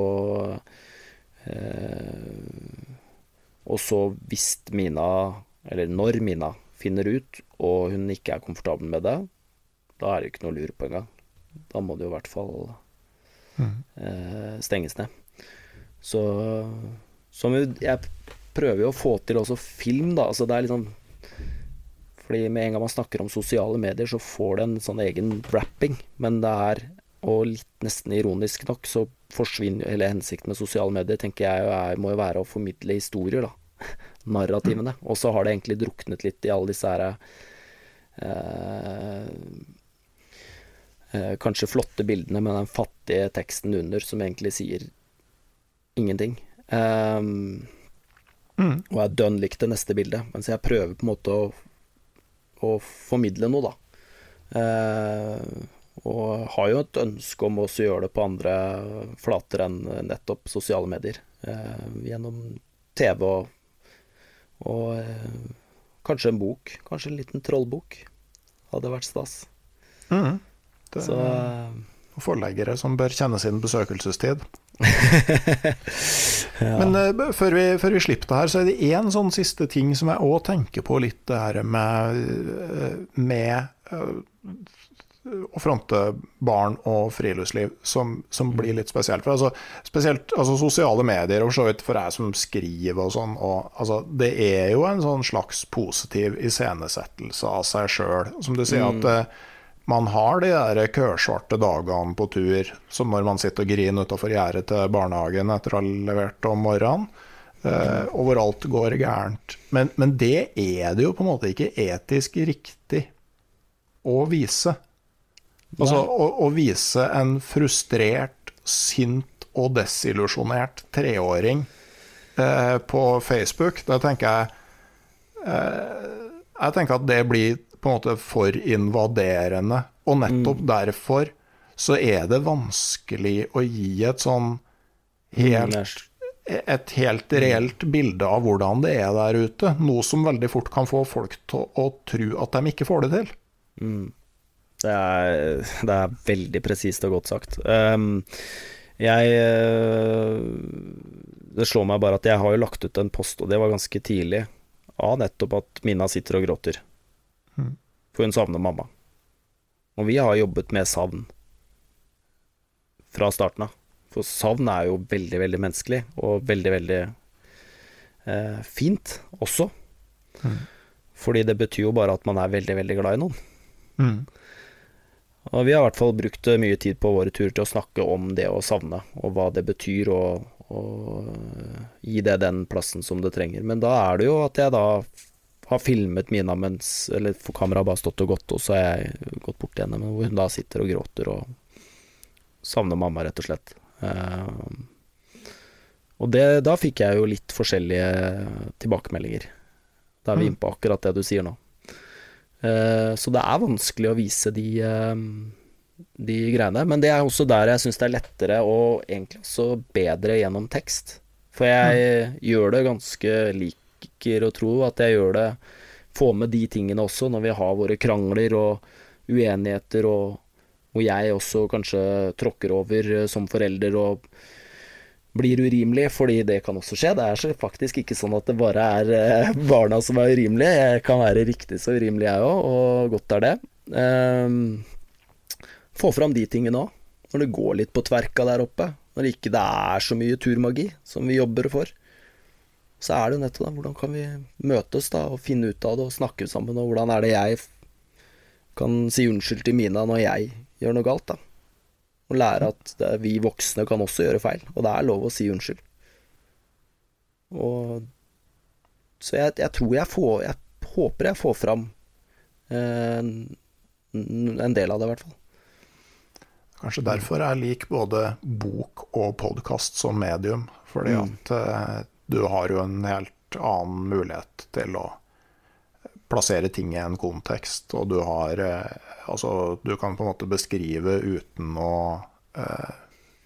eh, Og så hvis Mina eller når Mina finner ut, og hun ikke er komfortabel med det, da er det ikke noe lur på engang. Da må det jo i hvert fall mm. eh, stenges ned. Så som jeg prøver jo å få til også film, da. Altså det er liksom Fordi med en gang man snakker om sosiale medier, så får det en sånn egen wrapping. Men det er, og litt nesten ironisk nok, så forsvinner hele hensikten med sosiale medier, tenker jeg, er, må jo være å formidle historier, da narrativene. Og så har det egentlig druknet litt i alle disse her eh, eh, Kanskje flotte bildene med den fattige teksten under som egentlig sier ingenting. Um, mm. Og er dønn likt det neste bildet. Mens jeg prøver på en måte å, å formidle noe, da. Eh, og har jo et ønske om å gjøre det på andre flater enn nettopp sosiale medier. Eh, gjennom TV og og eh, kanskje en bok. Kanskje en liten trollbok. Hadde vært stas.
Mm. Det Så, er eh, forleggere som bør kjenne sin besøkelsestid. ja. Men uh, før, vi, før, vi, slipper det her, så er det én sånn siste ting som jeg òg tenker på litt det her med, med uh, å fronte barn og friluftsliv, som, som blir litt spesielt. For altså, spesielt altså, sosiale medier, og så vidt for jeg som skriver og sånn, og, altså, det er jo en sånn slags positiv iscenesettelse av seg sjøl. Som du sier, mm. at man har de der kørsvarte dagene på tur, som når man sitter og griner utafor gjerdet til barnehagen etter å ha levert om morgenen. Uh, og hvor alt går gærent. Men, men det er det jo på en måte ikke etisk riktig å vise. Altså å, å, vise en frustrert, sint og desillusjonert treåring eh, på Facebook, da tenker jeg eh, Jeg tenker at det blir på en måte for invaderende. Og nettopp mm. derfor så er det vanskelig å gi et sånn helt et helt reelt bilde av hvordan det er der ute. Noe som veldig fort kan få folk til å, å tro at de ikke får det til.
Mm. Det er, det er veldig presist og godt sagt. Um, jeg eh, Det slår meg bare at jeg har jo lagt ut en post, og det var ganske tidlig, av nettopp at Mina sitter og gråter. For hun savner mamma. Og vi har jobbet med savn fra starten av. For savn er jo veldig, veldig menneskelig, og veldig, veldig eh, fint også. Mm. Fordi det betyr jo bare at man er veldig, veldig glad i noen. Mm. Og vi har i hvert fall brukt eh, mye tid på våre turer til å snakke om det å savne, og hva det betyr, og, og eh, gi det den plassen som det trenger. Men da er det jo at jeg da har filmet Mina mens Eller for kameraet bare stått og gått, og så har jeg gått bort til henne, hvor hun da sitter og gråter og savner mamma, rett og slett. Uh, og det, da fikk jeg jo litt forskjellige tilbakemeldinger. Da er vi mm. inne på akkurat det du sier nå. Eh, så det er vanskelig å vise de, eh, de greiene. Men det er også der jeg syns det er lettere og egentlig også bedre gjennom tekst. For jeg mm. gjør det ganske liker å tro at jeg gjør det Få med de tingene også når vi har våre krangler og uenigheter, og hvor jeg også kanskje tråkker over eh, som forelder og blir urimelig, fordi det kan også skje. Det er faktisk ikke sånn at det bare er eh, barna som er urimelige. Jeg kan være riktig så urimelig, jeg òg, og godt er det. Um, få fram de tingene òg, når det går litt på tverka der oppe. Når det ikke er så mye turmagi som vi jobber for. Så er det jo nettopp da, hvordan kan vi møtes da, og finne ut av det og snakke sammen, og hvordan er det jeg kan si unnskyld til Mina når jeg gjør noe galt, da. Og lære at det, vi voksne kan også gjøre feil, og det er lov å si unnskyld. Og Så jeg, jeg tror jeg får Jeg håper jeg får fram eh, en del av det, i hvert fall.
Kanskje derfor jeg liker både bok og podkast som medium. Fordi mm. at eh, du har jo en helt annen mulighet til å plassere ting i en kontekst, og du har Altså, du kan på en måte beskrive uten å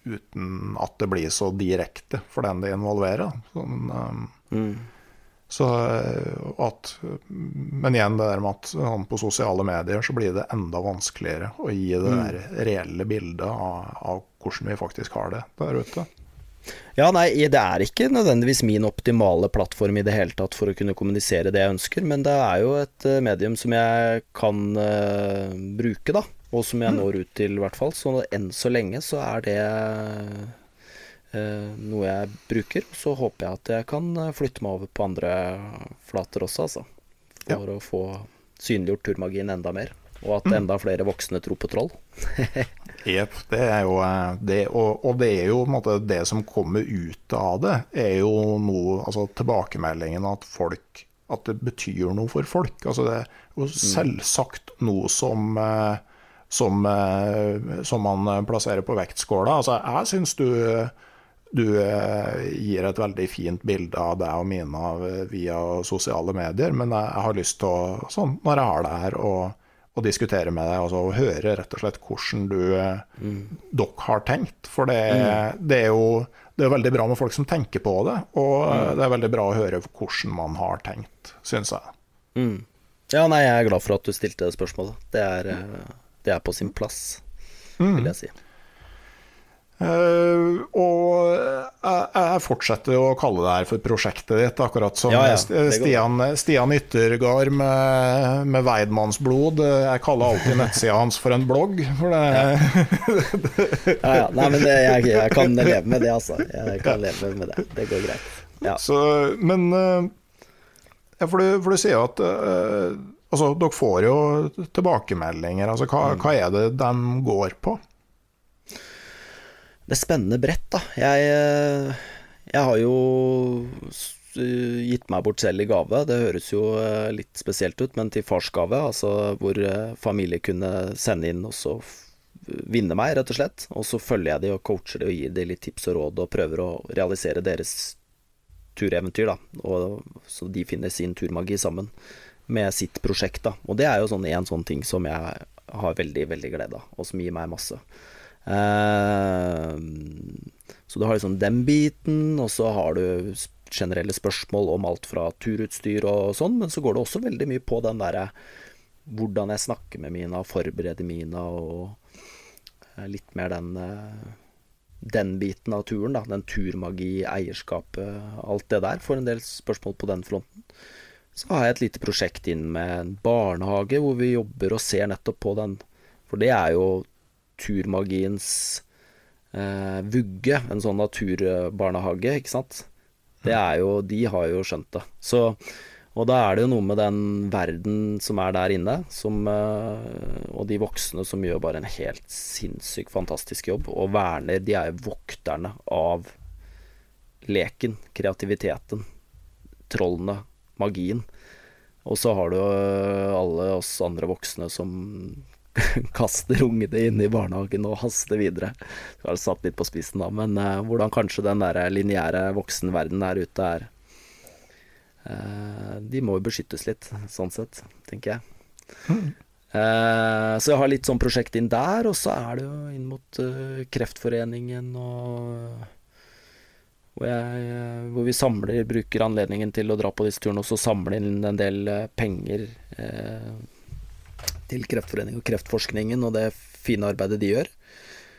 Uten at det blir så direkte for den det involverer. Sånn, mm. Så at, men igjen det der med at sånn, på sosiale medier så blir det enda vanskeligere å gi det mm. der reelle bildet av, av, hvordan vi faktisk har det der ute.
Ja, nei, det er ikke nødvendigvis min optimale plattform i det hele tatt for å kunne kommunisere det jeg ønsker, men det er jo et eh, medium som jeg kan uh, bruke, da. Og som jeg mm. når ut til, i hvert fall. Så enn så lenge så er det uh, noe jeg bruker. Så håper jeg at jeg kan flytte meg over på andre flater også, altså. For ja. å få synliggjort turmagien enda mer. Og at mm. enda flere voksne tror på troll.
Jepp. Det er jo eh, det, og, og, det er jo måte, det som kommer ut av det, er jo noe Altså tilbakemeldingen at folk At det betyr noe for folk. Altså det er jo mm. selvsagt noe som eh, som, eh, som man plasserer på vektskåla. Altså, jeg syns du, du gir et veldig fint bilde av deg og Mina via sosiale medier, men jeg, har lyst til å, sånn, når jeg har det her, og å diskutere med deg altså, og høre rett og slett hvordan du, mm. dere har tenkt. For det, mm. det, er jo det er veldig bra med folk som tenker på det, og mm. det er veldig bra å høre hvordan man har tenkt, syns jeg.
Mm. Ja, nei, jeg er glad for at du stilte det spørsmålet. Det er, eh, det er på sin plass, mm. vil jeg si.
Uh, og jeg, fortsetter å kalle det her for prosjektet ditt, akkurat som ja, ja, Stian, Stian, Yttergard med, med Weidmannsblod. Jeg kaller alltid nettsida hans for en blogg. For det,
ja. ja, Nei, men det, jeg, jeg, kan leve med det, altså. Jeg kan leve med det. Det går greit.
Så, men uh, for, du, for, du, sier at uh, altså, dere får jo tilbakemeldinger. Altså, hva, mm. hva er det de går på?
Det spennende brett, da. Jeg, eh, jeg, har jo gitt meg bort selv i gave. Det høres jo eh, litt spesielt ut, men til farsgave. Altså hvor eh, familie kunne sende inn og så vinne meg, rett og slett. Og så følger jeg de og coacher de og gir de litt tips og råd og prøver å realisere deres tureventyr, da. Og, så de finner sin turmagi sammen med sitt prosjekt, da. Og det er jo sånn en sånn ting som jeg har veldig, veldig glede av, og som gir meg masse. Eh, så du har liksom den biten, og så har du generelle spørsmål om alt fra turutstyr og sånn, men så går det også veldig mye på den derre hvordan jeg snakker med Mina, forbereder Mina, og litt mer den eh, den biten av turen, da. Den turmagi, eierskapet, alt det der. Får en del spørsmål på den fronten. Så har jeg et lite prosjekt inn med en barnehage hvor vi jobber og ser nettopp på den. For det er jo turmagiens eh, vugge, en sånn naturbarnehage, ikke sant. Det er jo De har jo skjønt det. Så og da er det jo noe med den verden som er der inne, som, eh, og de voksne som gjør bare en helt sinnssykt fantastisk jobb. Og verner, de er jo vokterne av leken, kreativiteten, trollene, magien. Og så har du alle oss andre voksne som kaster ungene inn i barnehagen og haster videre. Så har satt litt på spissen, da. Men uh, hvordan kanskje den der lineære voksenverdenen der ute er uh, De må jo beskyttes litt, sånn sett, tenker jeg. Mm. Uh, så jeg har litt sånn prosjekt inn der, og så er det jo inn mot Kreftforeningen og hvor, jeg, hvor, vi samler, bruker anledningen til å dra på disse turene og så samle inn en del penger eh, til Kreftforeningen og kreftforskningen og det fine arbeidet de gjør.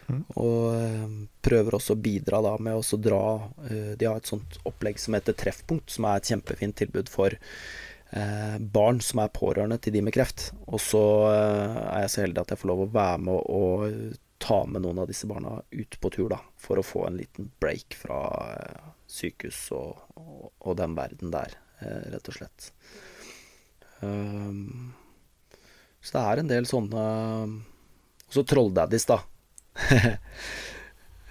Mm. Og eh, prøver også å bidra da med å dra eh, De har et sånt opplegg som heter Treffpunkt, som er et kjempefint tilbud for eh, barn som er pårørende til de med kreft. Og så er jeg så heldig at jeg får lov å være med og ta med noen av disse barna ut på tur, da, for å få en liten break fra sykehus og, og, og den verden der, rett og slett. Um, så det er en del sånne Også trolldaddies, da.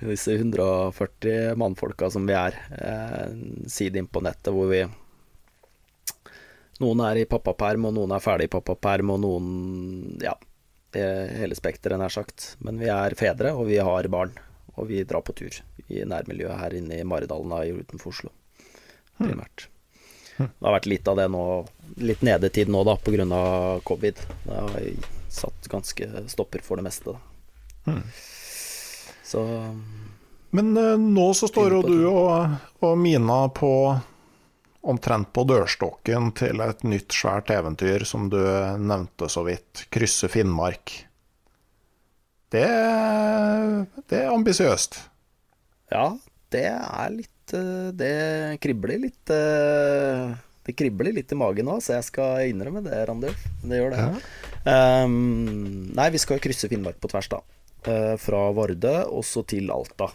Disse 140 mannfolka som vi er. En side inn på nettet hvor vi Noen er i pappaperm, og noen er ferdig i pappaperm, og noen Ja, hele spekteret, nær sagt. Men vi er fedre, og vi har barn. Og vi drar på tur i nærmiljøet her inne i Maridalen utenfor Oslo, primært. Det har vært litt av det nå, litt nedetid nå da, pga. covid. Det har satt ganske stopper for det meste. Da. Så
Men uh, nå så står jo du og, og Mina på omtrent på dørstokken til et nytt, svært eventyr som du nevnte så vidt. Krysse Finnmark. Det, det er ambisiøst.
ja, det er litt Det kribler litt eh, Det kribler litt i magen nå, så jeg skal innrømme det, Randulf. Det gjør det. Ehm, nei, vi skal krysse Finnmark på tvers, da. Uh, fra Vardø og så til Alta.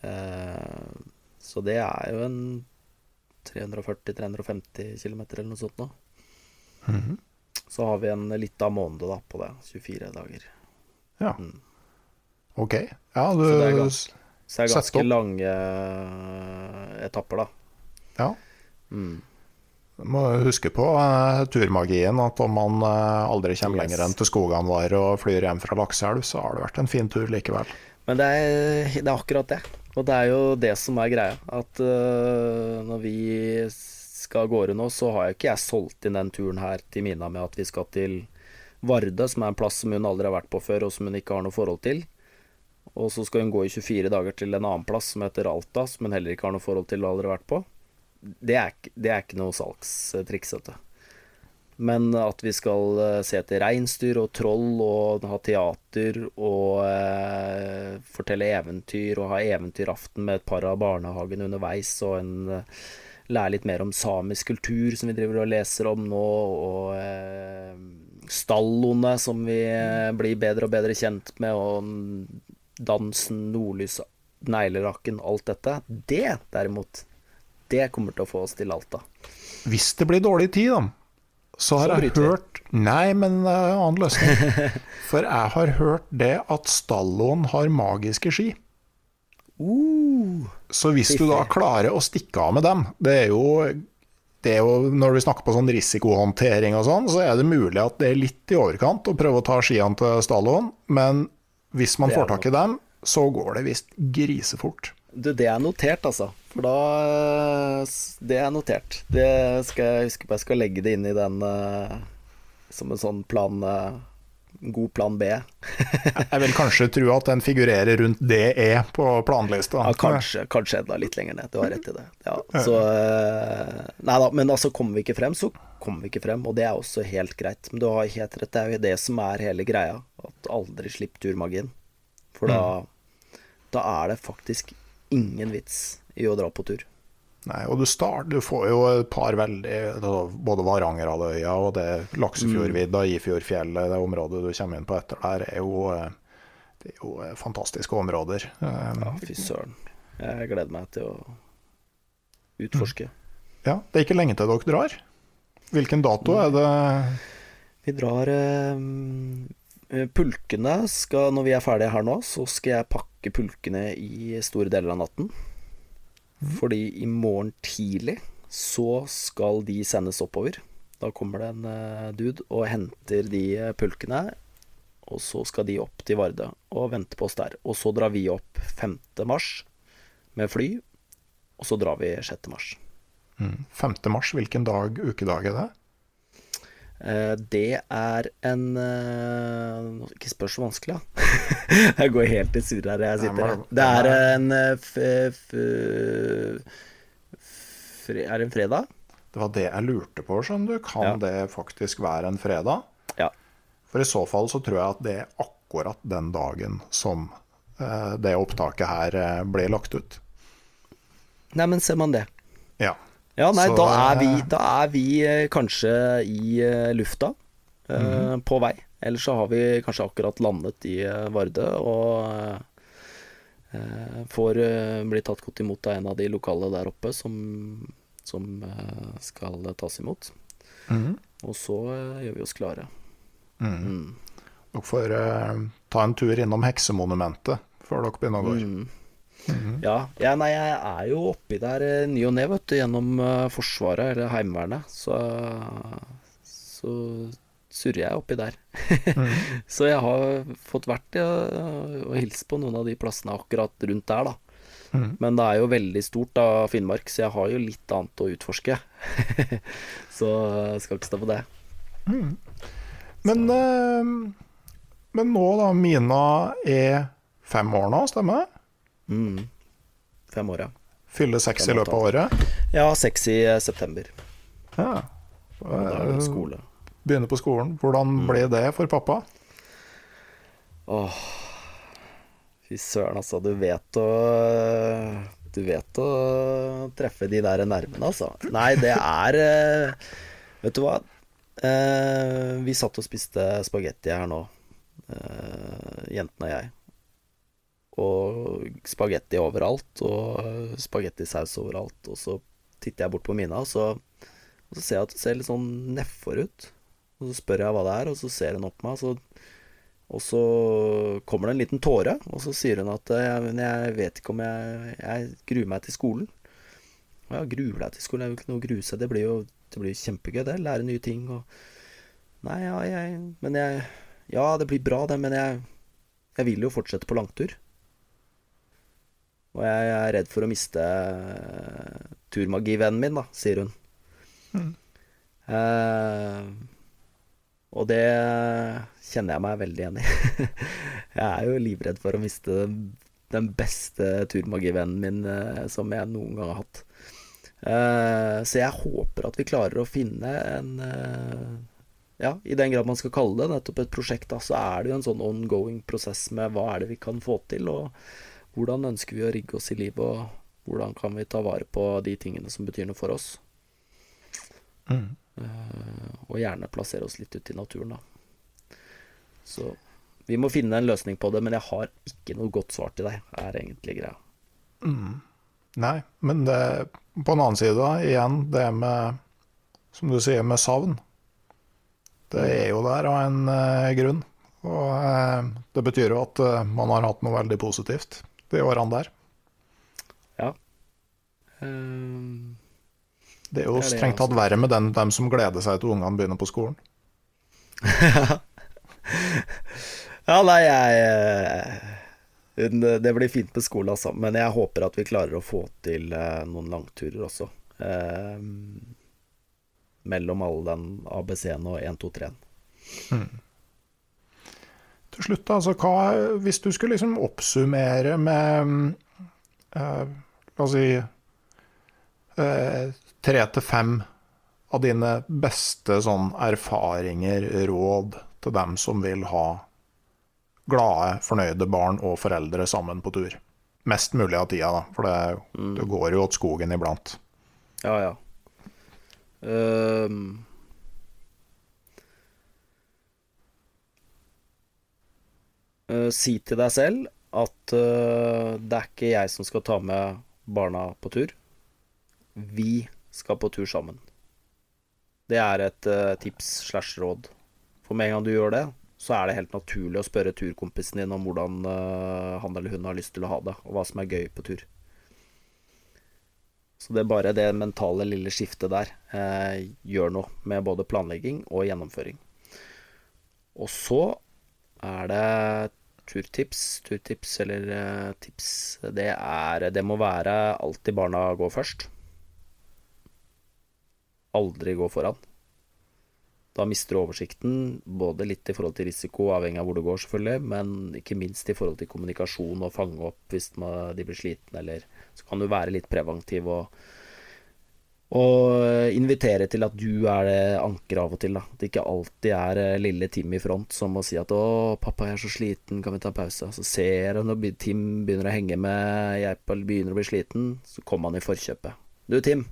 Uh, så det er jo en 340-350 km eller noe sånt nå. Så har vi en lita måned da på det. 24 dager.
Ja. Ok. Ja, du
Så det er ganske lange eh, etapper, da.
Ja.
Mm.
Må huske på uh, turmagien, at om man uh, aldri kommer
Yes.
lenger enn til skogene våre og flyr hjem fra Lakselv, så har det vært en fin tur likevel.
Men det er, det er akkurat det. Og det er jo det som er greia. At uh, når vi skal av gårde nå, så har jo ikke jeg solgt inn den turen her til Mina med at vi skal til Varde, som er en plass som hun aldri har vært på før, og som hun ikke har noe forhold til. Og så skal hun gå i 24 dager til en annen plass som heter Alta, som hun heller ikke har noe forhold til og aldri har vært på. Det er, det er ikke noe salgstriks, dette. Men at vi skal eh, se etter reinsdyr og troll og ha teater og eh, fortelle eventyr og ha eventyraften med et par av barnehagen underveis og en eh, lære litt mer om samisk kultur som vi driver og leser om nå, og eh, stalloene som vi eh, blir bedre og bedre kjent med, og dansen, nordlys, neglerakken, alt dette. Det derimot, det kommer til å få oss til Alta.
Hvis det blir dårlig tid, da, så har
Så
jeg hørt Nei, men uh, annen løsning. For jeg har hørt det at Stallon har magiske ski.
Uh,
Så hvis du da klarer å stikke av med dem Det er jo, det er jo Når vi snakker på sånn risikohåndtering og sånn, så er det mulig at det er litt i overkant å prøve å ta skiene til Stallon, men hvis man får tak i dem, så går det visst grisefort.
Du, det er notert, altså. For da eh, Det er notert. Det skal jeg huske på. Jeg skal legge det inn i den uh, som en sånn plan eh, God plan B.
Jeg vil kanskje tro at den figurerer rundt DE på planlista.
Ja, kanskje, kanskje enda litt lenger ned. Du har rett i det. Ja, så eh, Nei da, men altså, kommer vi ikke frem, så kommer vi ikke frem. Og det er også helt greit. Men du har helt rett, det er jo det som er hele greia. At aldri slipp turmagien. For da, da er det faktisk ingen vits i å dra på tur.
Nei, og du, start, du får jo et par veldig altså, Både Varangerhalvøya og det Laksefjordvidda, Ifjordfjellet, det området du kommer inn på etter der, er jo, eh, det er jo eh, fantastiske områder. Eh,
Ja, fy søren. Jeg gleder meg til å utforske.
Ja, Det er ikke lenge til dere drar. Hvilken dato er det?
Vi drar eh, eh, Pulkene skal Når vi er ferdige her nå, så skal jeg pakke pulkene i store deler av natten. Fordi i morgen tidlig så skal de sendes oppover. Da kommer det en eh, dude og henter de eh, pulkene. Og så skal de opp til Vardø og vente på oss der. Og så drar vi opp 5. mars med fly. Og så drar vi 6. mars.
5. mars, hvilken dag, ukedag er det?
Eh, Det er en eh, Ikke spør så vanskelig, da. jeg går helt i surr her jeg sitter. Det er en eh, Er det en fredag?
Det var det jeg lurte på, skjønner du. Kan
Ja.
det faktisk være en fredag?
Ja.
For i så fall så tror jeg at det er akkurat den dagen som det opptaket her ble lagt ut.
Nei, men ser man det.
Ja.
Ja, nei,
Så,
da er vi,
eh,
da er vi eh, kanskje i eh, lufta eh,
Mhm.
på vei. Eller så har vi kanskje akkurat landet i Vardø og eh, får bli tatt godt imot av en av de lokale der oppe som, som skal tas imot.
Mhm.
Og så gjør vi oss klare.
Dere får ta en tur innom Heksemonumentet før dere begynner å gå.
Mm. Ja, ja, nei, jeg er jo oppi der eh, ny og ne, vet du, gjennom eh, Forsvaret eller Heimevernet. Så, så surrer jeg oppi der. så jeg har fått vært ja, og hilst på noen av de plassene akkurat rundt der, da. Men det er jo veldig stort da, Finnmark, så jeg har jo litt annet å utforske. så jeg skal ikke stå på det.
Men, eh, men nå, da. Mina er fem år nå, stemmer det?
Mm. Fem år, ja.
Fylle seks i løpet av året?
Ja, seks i eh, september.
Ja.
Skole.
Begynne på skolen. Hvordan
Mm.
ble det for pappa?
Åh, fy søren, altså. Du vet å Du vet å treffe de der nervene, altså. Nei, det er eh, Vet du hva? Eh, vi satt og spiste spagetti her nå, jentene og jeg. Og spagetti overalt, og spagettisaus overalt. Og så titter jeg bort på Mina, og så, og så ser jeg at det ser litt sånn nedfor ut. Og så spør jeg hva det er, og så ser hun opp på meg, og så og så kommer det en liten tåre, og så sier hun at jeg, jeg vet ikke om jeg Jeg gruer meg til skolen. Og Ja, gruer deg til skolen? Det er jo ikke noe å grue seg. Det blir jo det blir kjempegøy, det. Lære nye ting og Nei, ja, jeg Men jeg Ja, det blir bra, det, men jeg Jeg vil jo fortsette på langtur. Og jeg er redd for å miste eh, turmagivennen min, da, sier hun. Eh, og det kjenner jeg meg veldig igjen i. jeg er jo livredd for å miste den, den beste turmagivennen min eh, som jeg noen gang har hatt. Eh, så jeg håper at vi klarer å finne en eh, Ja, i den grad man skal kalle det nettopp et prosjekt, da, så er det jo en sånn ongoing prosess med hva er det vi kan få til, og hvordan ønsker vi å rigge oss i livet, og hvordan kan vi ta vare på de tingene som betyr noe for oss. Eh, og gjerne plassere oss litt ute i naturen, da. Så vi må finne en løsning på det, men jeg har ikke noe godt svar til deg, er egentlig greia.
Nei, men det, på en annen side, da, igjen det med Som du sier, med savn. Det er jo der av en eh, grunn. Og eh, det betyr jo at man har hatt noe veldig positivt de årene der.
Ja. Um,
Det er jo
Det er det,
strengt tatt
altså.
verre med den, dem som gleder seg til ungene begynner på skolen.
Ja, nei, jeg eh, Det blir fint med skolen, altså. Men jeg håper at vi klarer å få til eh, noen langturer også. Um, mellom alle den ABC-en og 1, 2, 3-en.
Til slutt, altså, hva, hvis du skulle liksom oppsummere med mm, eh, La oss si eh, tre til fem av dine beste sånn erfaringer, råd til dem som vil ha glade, fornøyde barn og foreldre sammen på tur. Mest mulig av tida, da, for det, det går jo åt skogen iblant.
Ja, ja. Ehm. Eh, si til deg selv at uh, det er ikke jeg som skal ta med barna på tur. Vi skal på tur sammen. Det er et uh, tips slash råd. For med en gang du gjør det, så er det helt naturlig å spørre turkompisen din om hvordan han eller hun har lyst til å ha det, og hva som er gøy på tur. Så det er bare det mentale lille skiftet der gjør noe med både planlegging og gjennomføring. Og så er det turtips. Turtips eller eh, tips Det er Det må være alltid barna går først. Aldri gå foran. Da mister du oversikten, både litt i forhold til risiko, avhengig av hvor du går, selvfølgelig, men ikke minst i forhold til kommunikasjon og fange opp hvis de blir slitne, eller så kan du være litt preventiv og, og invitere til at du er det ankeret av og til. Da. At det ikke alltid er eh, lille Tim i front som må si at 'Å, pappa, jeg er så sliten, kan vi ta pause?' Så ser han når Tim begynner å henge med jeg begynner å bli sliten, så kommer han i forkjøpet. 'Du, Tim,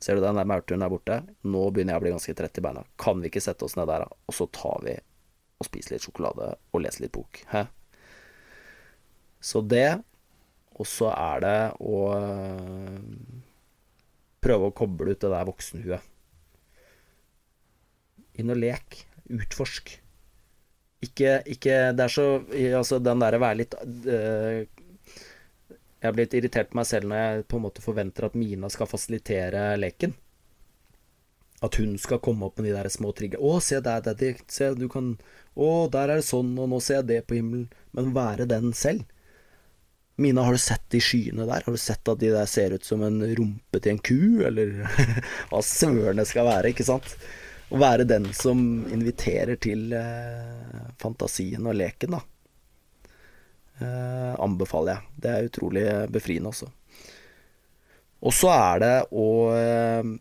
ser du den der maurturen der borte? Nå begynner jeg å bli ganske trett i beina. Kan vi ikke sette oss ned der, da? Og så tar vi og spiser litt sjokolade og leser litt bok. Hæ? Så det, og så er det å øh, prøve å koble ut det der voksenhuet. Inn og lek. Utforsk. Ikke, ikke Det er så Altså, den derre være litt øh, Jeg har blitt irritert på meg selv når jeg på en måte forventer at Mina skal fasilitere leken. At hun skal komme opp med de der små trigger. 'Å, se der, daddy. Se, du kan Å, der er det sånn, og nå ser jeg det på himmelen.' Men være den selv. Mina, har du sett de skyene der? Har du sett at de der ser ut som en rumpe til en ku, eller hva søren det skal være, ikke sant? Å være den som inviterer til eh, fantasien og leken, da. Eh, anbefaler jeg. Det er utrolig befriende, også. Og så er det å eh,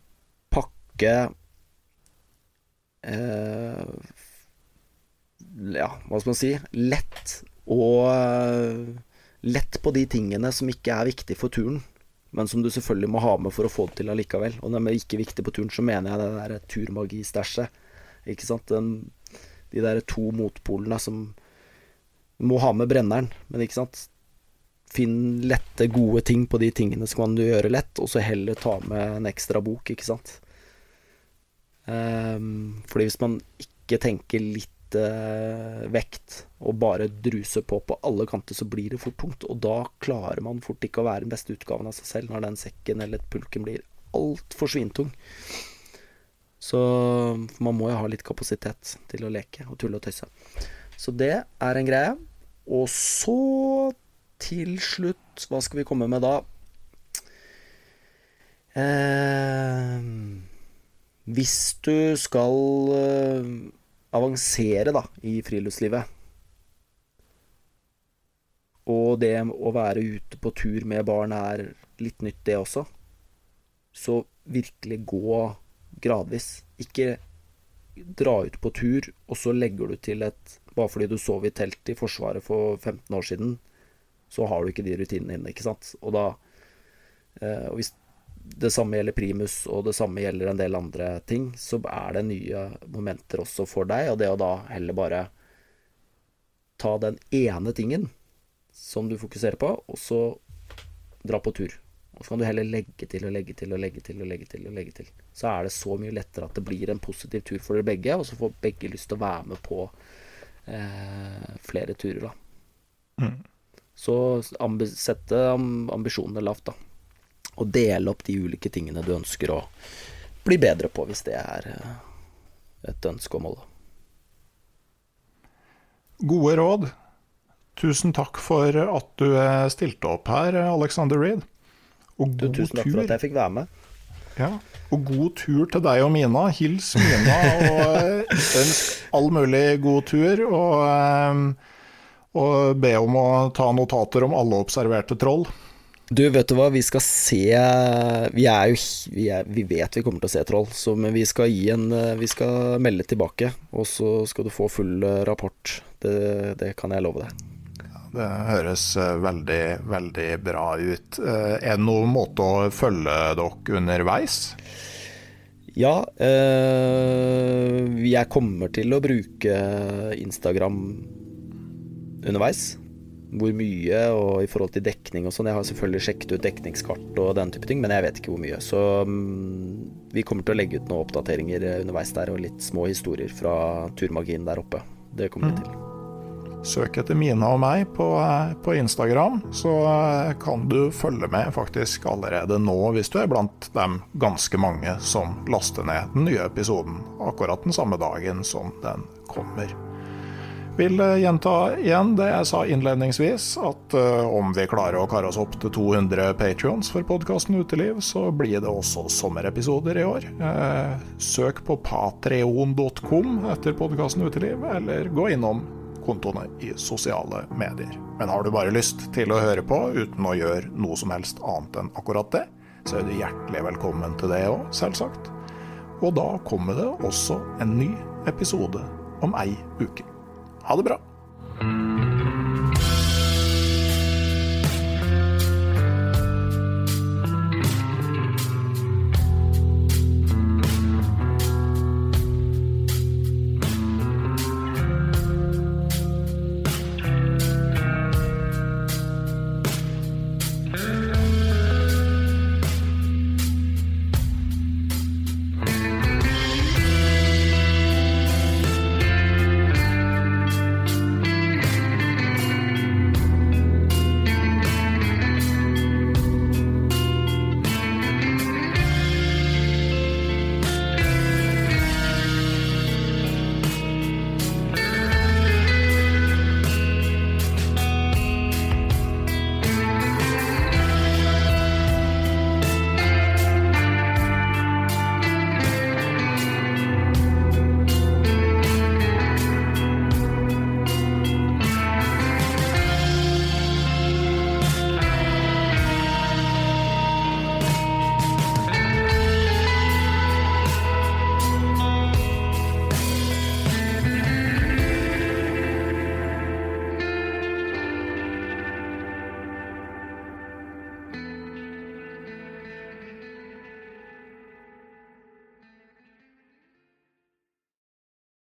pakke eh, Ja, hva skal man si? Lett og eh, lett på de tingene som ikke er viktige for turen, men som du selvfølgelig må ha med for å få det til allikevel. Og når det er ikke viktig på turen, så mener jeg det der turmagistæsjet. Ikke sant? Den, de der to motpolene som må ha med brenneren, men ikke sant. Finn lette, gode ting på de tingene som kan du gjøre lett, og så heller ta med en ekstra bok, ikke sant. Um, fordi hvis man ikke tenker litt lite vekt og bare druse på på alle kanter, så blir det fort tungt. Og da klarer man fort ikke å være den beste utgaven av seg selv når den sekken eller pulken blir altfor svintung. Så man må jo ha litt kapasitet til å leke og tulle og tøyse. Så det er en greie. Og så, til slutt, hva skal vi komme med da? Eh, hvis du skal eh, avansere da, i friluftslivet. Og det å være ute på tur med barn er litt nytt, det også. Så virkelig gå gradvis. Ikke dra ut på tur, og så legger du til et Bare fordi du sov i telt i Forsvaret for 15 år siden, så har du ikke de rutinene inne, ikke sant. Og da eh, og hvis det samme gjelder primus, og det samme gjelder en del andre ting, så er det nye momenter også for deg. Og det å da heller bare ta den ene tingen som du fokuserer på, og så dra på tur. Og så kan du heller legge til og legge til og legge til og legge til. og legge til. Så er det så mye lettere at det blir en positiv tur for dere begge, og så får begge lyst til å være med på eh, flere turer, da. Mm. Så ambi sette ambisjonene lavt, da og dele opp de ulike tingene du ønsker å bli bedre på, hvis det er eh, et ønske og mål.
Gode råd. Tusen takk for at du eh, stilte opp her, Alexander Reed.
Og god du, tusen takk for at jeg fikk være med.
Ja, og god tur til deg og Mina. Hils Mina og eh, ønsk all mulig god tur. Og, og be om å ta notater om alle observerte troll.
Du, vet du hva, vi skal se Vi er jo Vi, er, vi vet vi kommer til å se troll, så, men vi skal gi en Vi skal melde tilbake, og så skal du få full eh, rapport. Det, det kan jeg love deg.
Det høres eh, veldig, veldig bra ut. Eh, er det noen måte å følge dere underveis?
Ja, øh, jeg kommer til å bruke Instagram underveis hvor mye, og i forhold til dekning og sånn. Jeg har selvfølgelig sjekket ut dekningskart og den type ting, men jeg vet ikke hvor mye. Så um, vi kommer til å legge ut noen oppdateringer underveis der, og litt små historier fra turmagien der oppe. Det kommer vi mm. til.
Søk etter Mina og meg på, eh, på, Instagram, så eh, kan du følge med faktisk allerede nå, hvis du er blant dem ganske mange som laster ned den nye episoden akkurat den samme dagen som den kommer. Vil eh, gjenta igjen det jeg sa innledningsvis, at uh, om vi klarer å kare oss opp til 200 patrions for podkasten Uteliv, så blir det også sommerepisoder i år. Uh, søk på patreon.com etter podkasten Uteliv, eller gå innom kontoene i sosiale medier. Men har du bare lyst til å høre på uten å gjøre noe som helst annet enn akkurat det, så er du hjertelig velkommen til det òg, selvsagt. Og da kommer det også en ny episode om ei uke. Ha det bra.